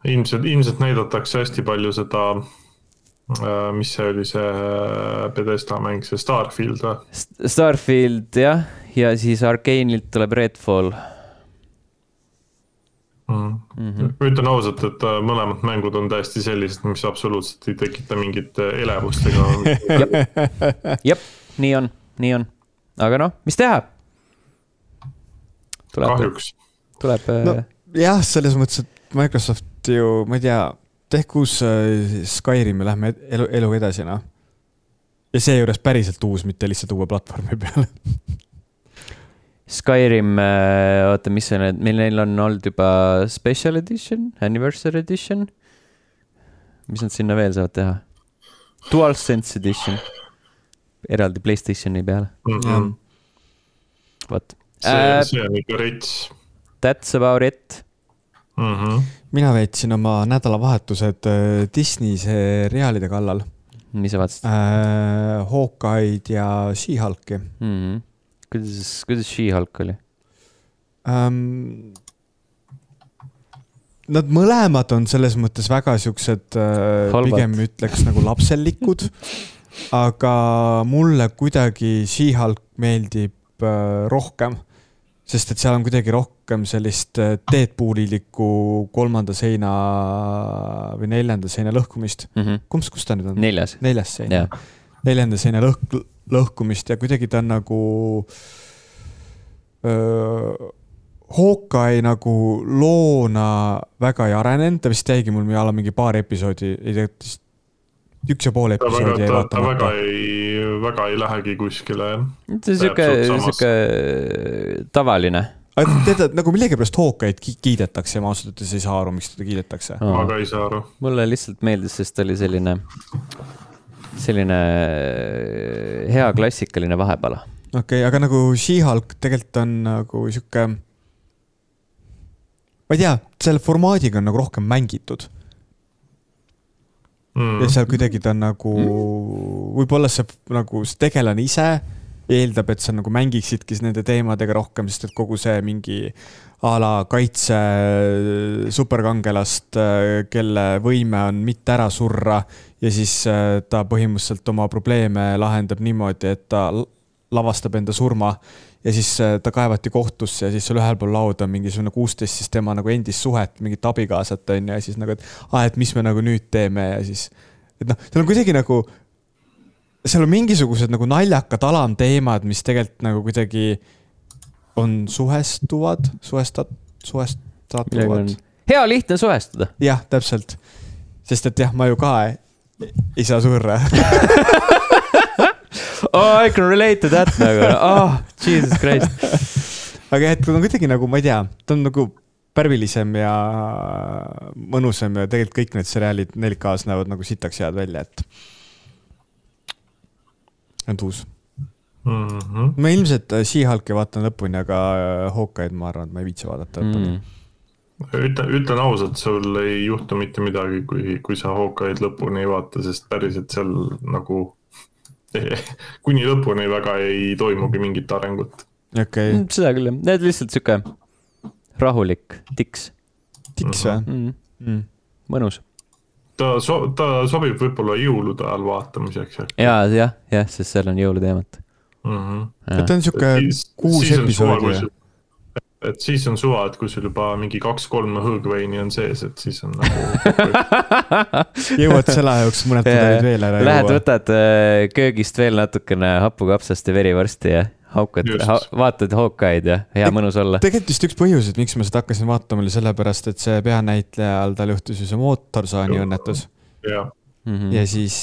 ilmselt, ilmselt näidatakse hästi palju seda, mis see oli, see Pedesta mäng, see Starfield või? Starfield jah, ja siis Arcane'ilt tuleb Redfall Mm. mm. -hmm. ma ütlen ausalt, et äh, mõlemad mängud on täiesti sellised, mis absoluutselt ei tekita mingit äh, elevust ega. jep, nii on, nii on, aga noh, mis teha? tuleb, kahjuks. tuleb no., jah, selles mõttes, et Microsoft ju, ma ei tea, tehke uus äh, Skyrim ja lähme elu, eluga edasi, noh. ja seejuures päriselt uus, mitte lihtsalt uue platvormi peale. Skyrim, oota, mis see nüüd, meil neil on olnud juba special edition, anniversary edition. mis nad sinna veel saavad teha? DualSense edition, eraldi Playstationi peale, Mhm. vot. see, see on ikka rets That's about it. mm. -hmm. mina veetsin oma nädalavahetused äh, Disney seriaalide kallal mis sa vaatasid äh,. Hawkeye'd ja She-Hulki mm? -hmm. kuidas, kuidas She-Hulk oli? ähm,. nad mõlemad on selles mõttes väga siuksed äh, pigem ütleks nagu lapsellikud. aga mulle kuidagi She-Hulk meeldib äh, rohkem, sest et seal on kuidagi rohkem sellist äh, Deadpoolilikku kolmanda seina või neljanda seina lõhkumist. kumb, kus ta nüüd on? Neljas, neljas sein jah. neljanda seina lõhk, lõhkumist ja kuidagi ta on nagu. Hawkeye nagu loona väga ei arenenud, ta vist jäigi mul alla mingi paar episoodi, ei tea, üks ja pool episoodi jäi ta, ta väga vaatamata. ei, väga ei lähegi kuskile, see on sihuke, sihuke tavaline. aga tead, nagu millegipärast ki- kiidetakse ja ma ausalt öeldes ei saa aru, miks teda kiidetakse. ma ka ei saa aru. mulle lihtsalt meeldis, sest ta oli selline, selline hea klassikaline vahepala. okei okay,, aga nagu She-Hulk tegelikult on nagu sihuke. ma ei tea, selle formaadiga on nagu rohkem mängitud Mm. ja seal kuidagi ta on nagu, võib-olla see nagu see tegelane ise eeldab, et sa nagu mängiksidki nende teemadega rohkem, sest et kogu see mingi a la kaitse superkangelast, kelle võime on mitte ära surra ja siis äh, ta põhimõtteliselt oma probleeme lahendab niimoodi, et ta lavastab enda surma ja siis äh, ta kaevati kohtusse ja siis seal ühel pool lauda on mingisugune kuusteist siis tema nagu endist suhet, mingit abikaasat on ju, ja siis nagu, et aa, et mis me nagu nüüd teeme ja siis, et noh, seal on kuidagi nagu, seal on mingisugused nagu naljakad alamteemad, mis tegelikult nagu kuidagi on suhestuvad, suhestat-, suhestatuvad. hea lihtne suhestuda. jah, täpselt. sest et jah, ma ju ka ei, ei saa surra. Oh, I can relate to that nagu, oh jesus christ. aga jah, et ta on kuidagi nagu, ma ei tea, ta on nagu pärvilisem ja mõnusam ja tegelikult kõik need seriaalid 4K-s näevad nagu sitaks head välja, et. on uus. Mm -hmm. ma ilmselt äh, She-Hulki vaatan lõpuni, aga äh, Hawkeye'd ma arvan, et ma ei viitsi vaadata lõpuni mm.. ütlen, ütlen ausalt, sul ei juhtu mitte midagi, kui, kui sa Hawkeye'd lõpuni ei vaata, sest päriselt seal nagu kuni lõpuni väga ei toimugi mingit arengut. okei okay., Mm, seda küll jah, need lihtsalt sihuke rahulik tiks tiks või mm,, mm.? mõnus. ta so-, ta sobib võib-olla jõulude ajal vaatamiseks. ja, jah, jah, sest seal on jõuluteemat. Mm -hmm. ta on sihuke kuus episoodi. Et siis on suva, et kui sul juba mingi kaks-kolm hõõgveini on sees, et siis on nagu jõuad selle aja jooksul mõned pudelid veel ära Lähed juua. võtad äh, köögist veel natukene hapukapsast ja verivorsti ja haukad ha,, vaatad Hawkeye'd ja hea mõnus olla. tegelikult vist üks põhjus, et miks ma seda hakkasin vaatama, oli sellepärast, et see peanäitlejal, tal juhtus ju see mootorsaani õnnetus. jah, Mhm. ja siis,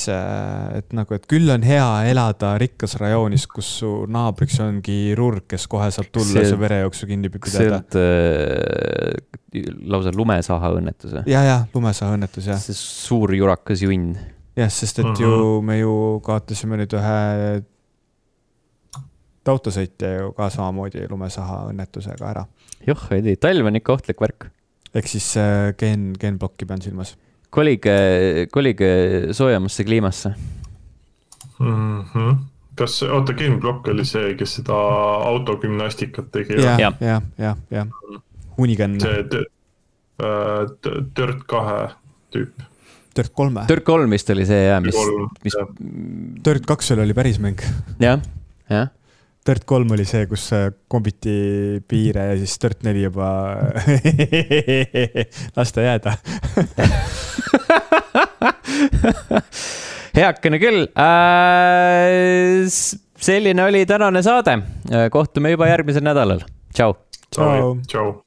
et nagu, et küll on hea elada rikkas rajoonis, kus su naabriks on kirurg, kes kohe saab tulla See- su verejooksu kinni pidada. olnud äh, lausa lumesaha õnnetus või? ja, ja lumesaha õnnetus jah, see suur jurakas junn. jah, sest et ju me ju kaotasime nüüd ühe autosõitja ju ka samamoodi lumesaha õnnetusega ära. joh, ei tea, talv on ikka ohtlik värk. ehk siis äh, geen, geenplokki pean silmas. kolige, kolige soojemasse kliimasse. mm. -hmm. kas, oota, Ken Block oli see, kes seda autogümnastikat tegi? jah, Jah. jah, jah. Hunigan, see äh, Dirt kahe tüüp. Dirt kolme. Dirt kolm vist oli see jah, mis, mis, Dirt kaks oli päris mäng. jah, jah. Dirt kolm oli see, kus kombiti piire ja siis Dirt neli juba las ta jääda. heakene küll äh,. selline oli tänane saade. kohtume juba järgmisel nädalal. tšau. tšau. tšau.